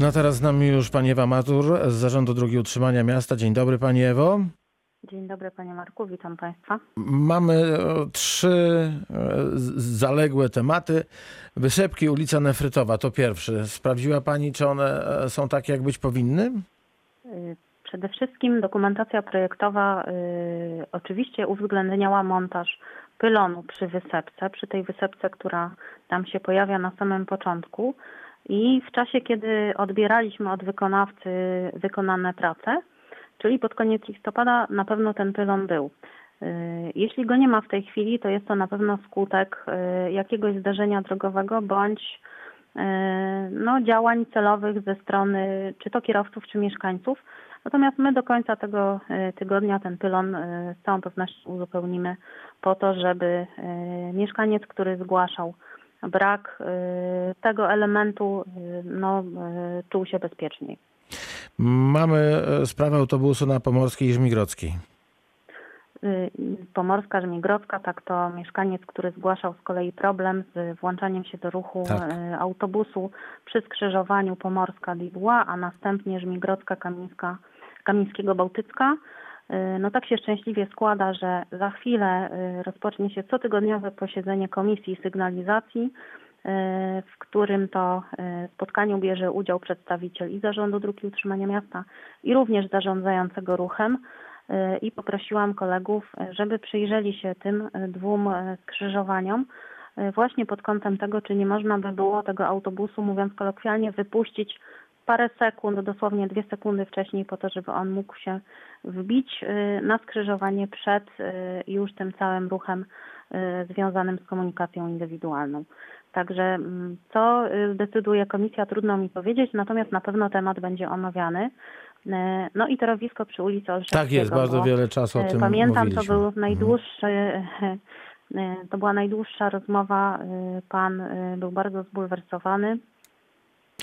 No teraz z nami już pani Ewa Matur z Zarządu Drogi Utrzymania Miasta. Dzień dobry pani Ewo. Dzień dobry panie Marku, witam państwa. Mamy e, trzy e, zaległe tematy. Wysepki, ulica Nefrytowa to pierwszy. Sprawdziła pani, czy one e, są takie, jak być powinny? Przede wszystkim dokumentacja projektowa y, oczywiście uwzględniała montaż pylonu przy wysepce, przy tej wysepce, która tam się pojawia na samym początku. I w czasie, kiedy odbieraliśmy od wykonawcy wykonane prace, czyli pod koniec listopada, na pewno ten pylon był. Y, Jeśli go nie ma w tej chwili, to jest to na pewno skutek y, jakiegoś zdarzenia drogowego bądź no, działań celowych ze strony czy to kierowców, czy mieszkańców. Natomiast my do końca tego y, tygodnia ten pylon y, z całą pewnością uzupełnimy po to, żeby mieszkaniec, który zgłaszał brak tego elementu, no, czuł się bezpieczniej. Mamy e, sprawę autobusu na Pomorskiej i Żmigrodzkiej. Y, Pomorska, Żmigrodzka, tak to mieszkaniec, który zgłaszał z kolei problem z włączaniem się do ruchu Tak. y, autobusu przy skrzyżowaniu Pomorska-Dibuła, a następnie Żmigrodzka, Kamińska, Kamińskiego Bałtycka. Y, No tak się szczęśliwie składa, że za chwilę rozpocznie się cotygodniowe posiedzenie Komisji Sygnalizacji, w którym to spotkaniu bierze udział przedstawiciel i Zarządu Dróg i Utrzymania Miasta i również zarządzającego ruchem i poprosiłam kolegów, y, żeby przyjrzeli się tym y, dwóm y, skrzyżowaniom, y, właśnie pod kątem tego, czy nie można by było tego autobusu, mówiąc kolokwialnie, wypuścić parę sekund, dosłownie dwie sekundy wcześniej, po to, żeby on mógł się wbić y, na skrzyżowanie przed już tym całym ruchem związanym z komunikacją indywidualną. Także mm, co zdecyduje komisja, trudno mi powiedzieć, natomiast na pewno temat będzie omawiany. E, no i torowisko przy ulicy Olszewskiego. Tak jest, bardzo wiele czasu o e, tym Pamiętam, mówiliśmy. to był najdłuższy, mhm. to była najdłuższa rozmowa. Pan był bardzo zbulwersowany.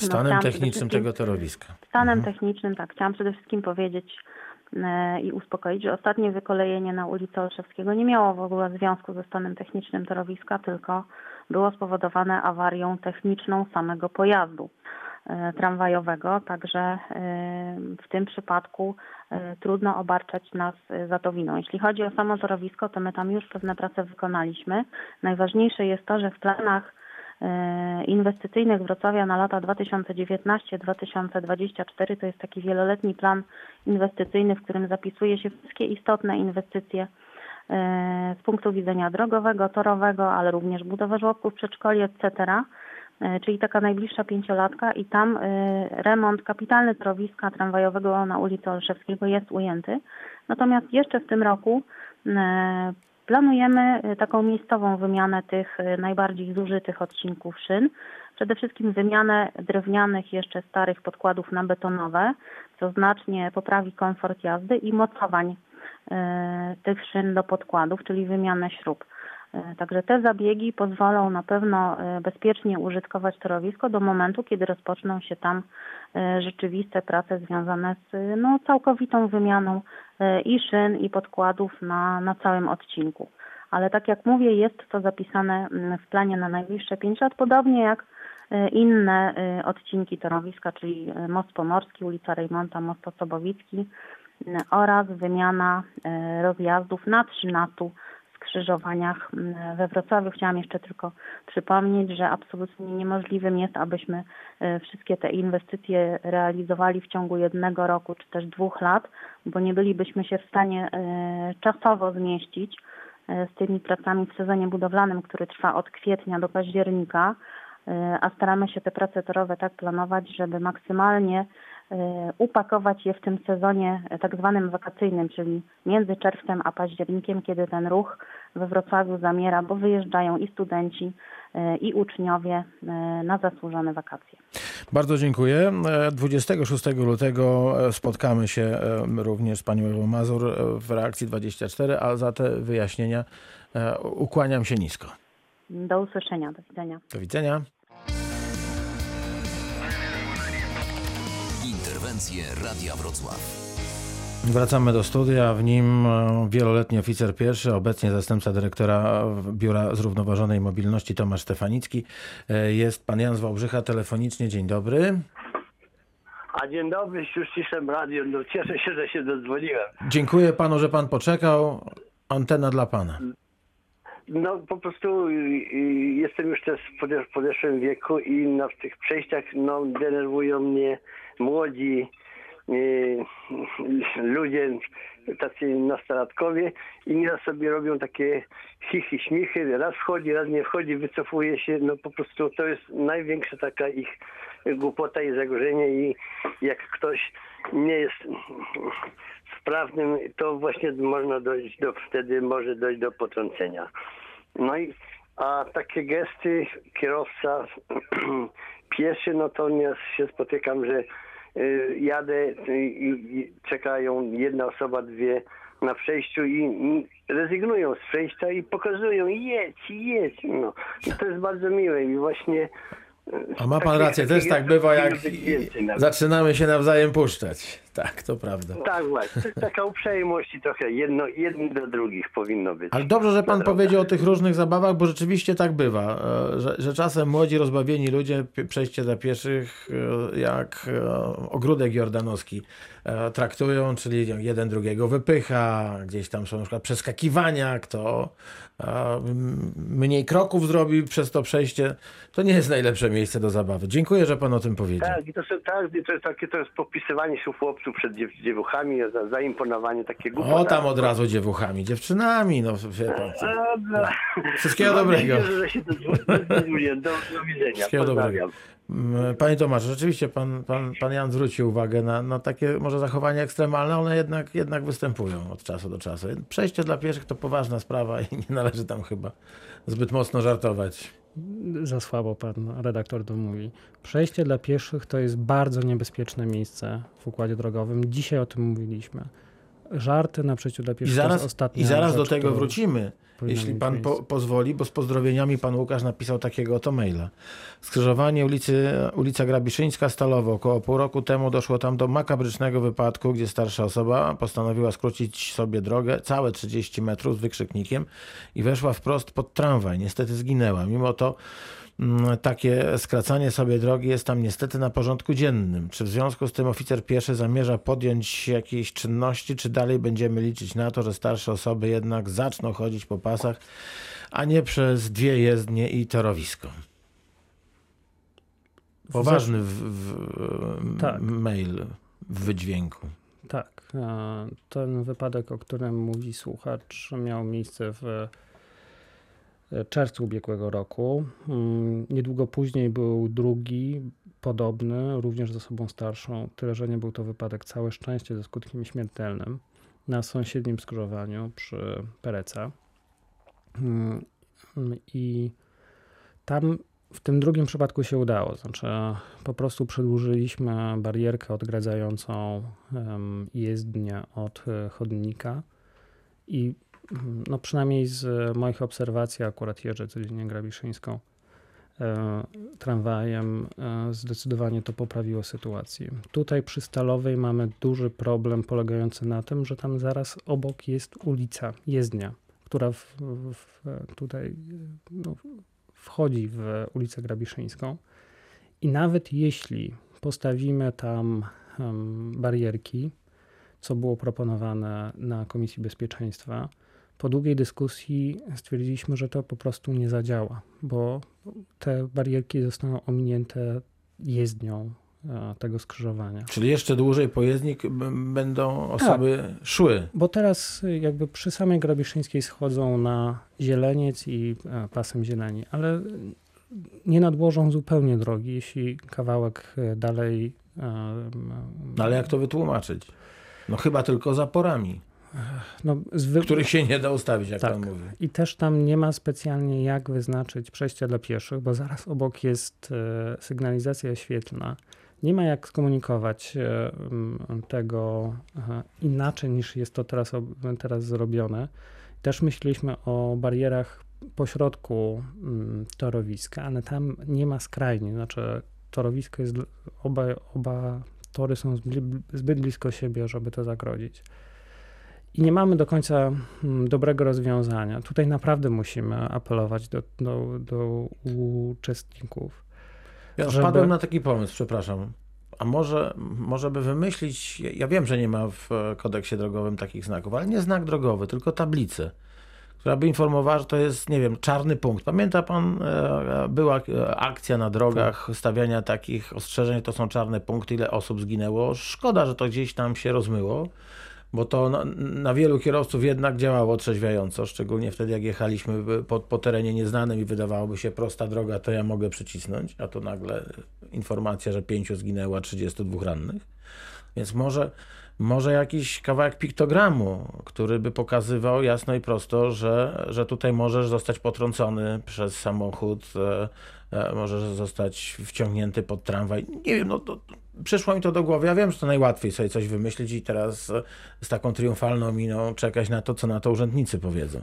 No, Stanem no, technicznym tego torowiska. Stanem mhm. technicznym, tak. Chciałam przede wszystkim powiedzieć i uspokoić, że ostatnie wykolejenie na ulicy Olszewskiego nie miało w ogóle związku ze stanem technicznym torowiska, tylko było spowodowane awarią techniczną samego pojazdu. E, tramwajowego, także e, w tym przypadku e, trudno obarczać nas za to winą. Jeśli chodzi o samo torowisko, to my tam już pewne prace wykonaliśmy. Najważniejsze jest to, że w planach inwestycyjnych Wrocławia na lata 2019-2024 to jest taki wieloletni plan inwestycyjny, w którym zapisuje się wszystkie istotne inwestycje z punktu widzenia drogowego, torowego, ale również budowę żłobków, przedszkoli, etc. E, czyli taka najbliższa pięciolatka i tam e, remont kapitalny torowiska tramwajowego na ulicy Olszewskiego jest ujęty. Natomiast jeszcze w tym roku e, planujemy taką miejscową wymianę tych najbardziej zużytych odcinków szyn. Przede wszystkim wymianę drewnianych, jeszcze starych podkładów na betonowe, co znacznie poprawi komfort jazdy i mocowań tych szyn do podkładów, czyli wymianę śrub. E, także te zabiegi pozwolą na pewno e, bezpiecznie użytkować torowisko do momentu, kiedy rozpoczną się tam e, rzeczywiste prace związane z no, całkowitą wymianą i szyn, i podkładów na, na całym odcinku. Ale tak jak mówię, jest to zapisane mm, w planie na najbliższe 5 lat, podobnie jak inne odcinki torowiska, czyli Most Pomorski, ulica Rejmonta, Most Osobowicki oraz wymiana rozjazdów na 13 skrzyżowaniach mm, we Wrocławiu. Chciałam jeszcze tylko przypomnieć, że absolutnie niemożliwym jest, abyśmy e, wszystkie te inwestycje realizowali w ciągu jednego roku czy też dwóch lat, bo nie bylibyśmy się w stanie e, czasowo zmieścić e, z tymi pracami w sezonie budowlanym, który trwa od kwietnia do października, a staramy się te prace torowe tak planować, żeby maksymalnie E, upakować je w tym sezonie tak zwanym wakacyjnym, czyli między czerwcem a październikiem, kiedy ten ruch we Wrocławiu zamiera, bo wyjeżdżają i studenci, e, i uczniowie e, na zasłużone wakacje. Bardzo dziękuję. 26 lutego spotkamy się również z panią Ewą Mazur w reakcji 24, a za te wyjaśnienia ukłaniam się nisko. Do usłyszenia. Do widzenia. Do widzenia. Interwencje Radia Wrocław. Wracamy do studia, w nim e, wieloletni oficer pierwszy, obecnie zastępca dyrektora Biura Zrównoważonej Mobilności Tomasz Stefanicki. E, jest pan Jan z Wałbrzycha telefonicznie. Dzień dobry. A dzień dobry, już ciszę radio. No cieszę się, że się dodzwoniłem. Dziękuję panu, że pan poczekał. Antena dla pana. No po prostu y, y, jestem już też w podeszłym wieku i na tych przejściach no, denerwują mnie młodzi y, ludzie, tacy nastolatkowie i nieraz sobie robią takie chichy, śmichy, raz wchodzi, raz nie wchodzi, wycofuje się, no po prostu to jest największa taka ich głupota i zagrożenie i jak ktoś nie jest sprawnym, to właśnie można dojść do, wtedy może dojść do potrącenia. No i a takie gesty kierowca [clears throat] pieszy, no to nie się spotykam, że y, jadę i czekają jedna osoba, dwie na przejściu i rezygnują z przejścia i pokazują jedź, jedź. No. I to jest bardzo miłe i właśnie a ma pan rację, też tak bywa, jak zaczynamy się nawzajem puszczać. Tak, to prawda. Tak właśnie, taka uprzejmość i trochę jedno, jedni do drugich powinno być. Ale dobrze, że pan powiedział o tych różnych zabawach, bo rzeczywiście tak bywa, e, że, że czasem młodzi, rozbawieni ludzie przejście dla pieszych e, jak e, ogródek jordanowski traktują, czyli jeden drugiego wypycha, gdzieś tam są na przykład przeskakiwania, kto mniej kroków zrobi przez to przejście. To nie jest najlepsze miejsce do zabawy. Dziękuję, że pan o tym powiedział. Tak, i to, są, tak, to jest takie to jest popisywanie się chłopców przed dziew dziewuchami, za, zaimponowanie takie głupoty. O, tam od razu dziewuchami, dziewczynami, no wie pan co. A, no. Wszystkiego Mam dobrego. nadzieję, że się dozwoliłem. Do, do widzenia. Wszystkiego dobrego. Mm, Panie Tomasz, rzeczywiście pan, pan, pan Jan zwrócił uwagę na, na takie może zachowania ekstremalne, one jednak, jednak występują od czasu do czasu. Przejście dla pieszych to poważna sprawa i nie należy tam chyba zbyt mocno żartować. Za słabo pan redaktor to mówi. Przejście dla pieszych to jest bardzo niebezpieczne miejsce w układzie drogowym. Dzisiaj o tym mówiliśmy. Żarty na przejściu dla I pieszych to jest zaraz, ostatnia i zaraz do rzecz, tego którą wrócimy, jeśli pan po, pozwoli, bo z pozdrowieniami pan Łukasz napisał takiego oto maila. Skrzyżowanie ulicy, ulica Grabiszyńska Stalowo. Około pół roku temu doszło tam do makabrycznego wypadku, gdzie starsza osoba postanowiła skrócić sobie drogę całe 30 metrów z wykrzyknikiem i weszła wprost pod tramwaj. Niestety zginęła. Mimo to takie skracanie sobie drogi jest tam niestety na porządku dziennym. Czy w związku z tym oficer pieszy zamierza podjąć jakieś czynności, czy dalej będziemy liczyć na to, że starsze osoby jednak zaczną chodzić po pasach, a nie przez dwie jezdnie i torowisko? Poważny w, w, Tak. mail w wydźwięku. Tak. e, Ten wypadek, o którym mówi słuchacz, miał miejsce w czerwcu ubiegłego roku. Mm, Niedługo później był drugi, podobny, również z osobą starszą. Tyle, że nie był to wypadek całe szczęście ze skutkiem śmiertelnym na sąsiednim skrzyżowaniu przy Pereca. Mm, I tam w tym drugim przypadku się udało. Znaczy, po prostu przedłużyliśmy barierkę odgradzającą jezdnię od e, chodnika i no przynajmniej z moich obserwacji, akurat jeżdżę codziennie Grabiszyńską e, tramwajem, e, zdecydowanie to poprawiło sytuację. Tutaj przy Stalowej mamy duży problem polegający na tym, że tam zaraz obok jest ulica, jezdnia, która w, w, tutaj no, wchodzi w ulicę Grabiszyńską i nawet jeśli postawimy tam barierki, co było proponowane na Komisji Bezpieczeństwa, po długiej dyskusji stwierdziliśmy, że to po prostu nie zadziała, bo te barierki zostaną ominięte jezdnią e, tego skrzyżowania. Czyli jeszcze dłużej pojezdnik będą osoby szły. Bo teraz y, jakby przy samej Grabiszyńskiej schodzą na zieleniec i e, pasem zieleni, ale nie nadłożą zupełnie drogi, jeśli kawałek e, dalej. e, No ale jak to wytłumaczyć? No chyba tylko zaporami, No, zwy... których się nie da ustawić, jak Tak. pan mówi. I też tam nie ma specjalnie jak wyznaczyć przejścia dla pieszych, bo zaraz obok jest e, sygnalizacja świetlna. Nie ma jak skomunikować e, tego inaczej niż jest to teraz, teraz zrobione. Też myśleliśmy o barierach pośrodku torowiska, ale tam nie ma skrajnie. Znaczy torowisko jest, oba, oba tory są zbyt blisko siebie, żeby to zagrodzić. I nie mamy do końca mm, dobrego rozwiązania. Tutaj naprawdę musimy apelować do, do, do uczestników. Ja żeby- wpadłem na taki pomysł, przepraszam. A może, może by wymyślić, ja- wiem, że nie ma w e, kodeksie drogowym takich znaków, ale nie znak drogowy, tylko tablicę, która by informowała, że to jest, nie wiem, czarny punkt. Pamięta pan, e, była e, akcja na drogach stawiania takich ostrzeżeń, to są czarne punkty, ile osób zginęło. Szkoda, że to gdzieś tam się rozmyło, bo to na, na wielu kierowców jednak działało otrzeźwiająco, szczególnie wtedy, jak jechaliśmy po, po terenie nieznanym i wydawałoby się prosta droga, to ja mogę przycisnąć, a to nagle informacja, że pięciu zginęło, a 32 rannych. Więc może, może jakiś kawałek piktogramu, który by pokazywał jasno i prosto, że, że tutaj możesz zostać potrącony przez samochód, e, e, możesz zostać wciągnięty pod tramwaj. Nie wiem, no to, przyszło mi to do głowy. Ja wiem, że to najłatwiej sobie coś wymyślić i teraz e, z taką triumfalną miną czekać na to, co na to urzędnicy powiedzą.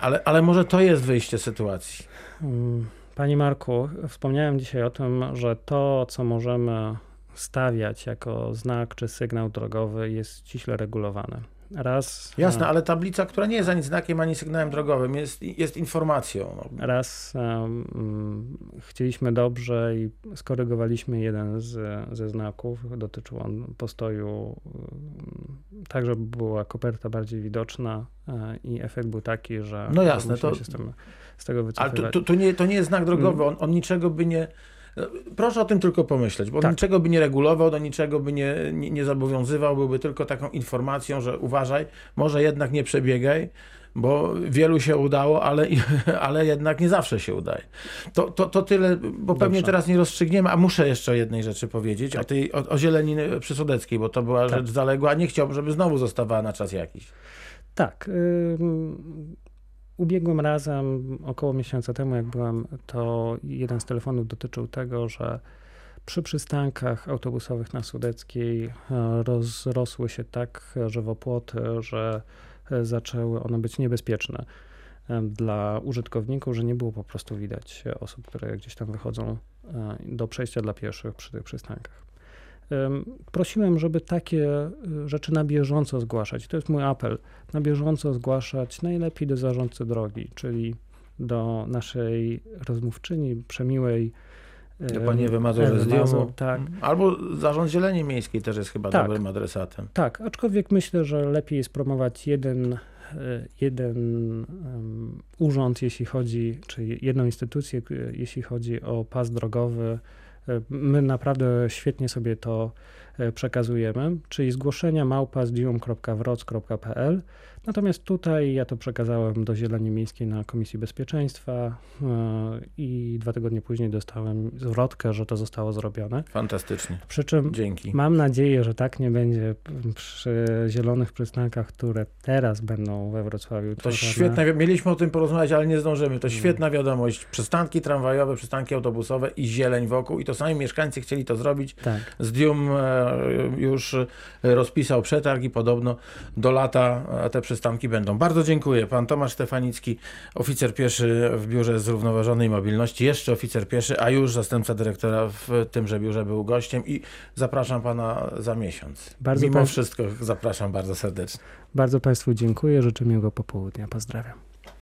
Ale, ale może to jest wyjście z sytuacji. Mm, Panie Marku, wspomniałem dzisiaj o tym, że to, co możemy stawiać jako znak czy sygnał drogowy, jest ściśle regulowane. Raz, Jasne, e, ale tablica, która nie jest ani znakiem, ani sygnałem drogową, jest, jest informacją. Raz em, chcieliśmy dobrze i skorygowaliśmy jeden z, ze znaków. Dotyczył on postoju em, tak, żeby była koperta bardziej widoczna e, i efekt był taki, że No jasne, to- się z, tym, z tego Ale wycofywać. to, to, to, nie, to nie jest znak drogowy, on, on niczego by nie Proszę o tym tylko pomyśleć, bo Tak. niczego by nie regulował, do niczego by nie, nie, nie zobowiązywał, byłby tylko taką informacją, że uważaj, może jednak nie przebiegaj, bo wielu się udało, ale, [laughs] ale jednak nie zawsze się udaje. To, to, to tyle, bo pewnie Dobrze. teraz nie rozstrzygniemy, a muszę jeszcze o jednej rzeczy powiedzieć, o, tej, o, o zieleni przysudeckiej, bo to była Tak. rzecz zaległa, a nie chciałbym, żeby znowu zostawała na czas jakiś. Tak. ym, Ubiegłym razem, około miesiąca temu, jak byłem, to jeden z telefonów dotyczył tego, że przy przystankach autobusowych na Sudeckiej e, rozrosły się tak żywopłoty, że e, zaczęły one być niebezpieczne e, dla użytkowników, że nie było po prostu widać osób, które gdzieś tam wychodzą do przejścia dla pieszych przy tych przystankach. Em, Prosiłem, żeby takie y, rzeczy na bieżąco zgłaszać. To jest mój apel. Na bieżąco zgłaszać najlepiej do zarządcy drogi, czyli do naszej rozmówczyni przemiłej. Do pani Ewy Mazur z Diomu. Tak, Albo Zarząd Zieleni Miejskiej też jest chyba Tak. dobrym adresatem. tak, aczkolwiek myślę, że lepiej jest promować jeden, y, jeden urząd, jeśli chodzi, czy jedną instytucję, y, jeśli chodzi o pas drogowy. My naprawdę świetnie sobie to y, przekazujemy, czyli zgłoszenia małpa.zdium.wroc.pl. Natomiast tutaj ja to przekazałem do Zieleni Miejskiej na Komisji Bezpieczeństwa y, i dwa tygodnie później dostałem zwrotkę, że to zostało zrobione. Fantastycznie. Przy czym Dzięki. Mam nadzieję, że tak nie będzie przy zielonych przystankach, które teraz będą we Wrocławiu. To tworzone. świetna, wi- mieliśmy o tym porozmawiać, ale nie zdążymy. To świetna wiadomość. Przystanki tramwajowe, przystanki autobusowe i zieleń wokół. I to sami mieszkańcy chcieli to zrobić. Tak. Zdium e, już e, rozpisał przetarg i podobno do lata e, te przystanki będą. Bardzo dziękuję. Pan Tomasz Stefanicki, oficer pieszy w Biurze Zrównoważonej Mobilności, jeszcze oficer pieszy, a już zastępca dyrektora w tymże biurze był gościem i zapraszam pana za miesiąc. Bardzo Mimo pan- wszystko zapraszam bardzo serdecznie. Bardzo Państwu dziękuję, życzę miłego popołudnia. Pozdrawiam.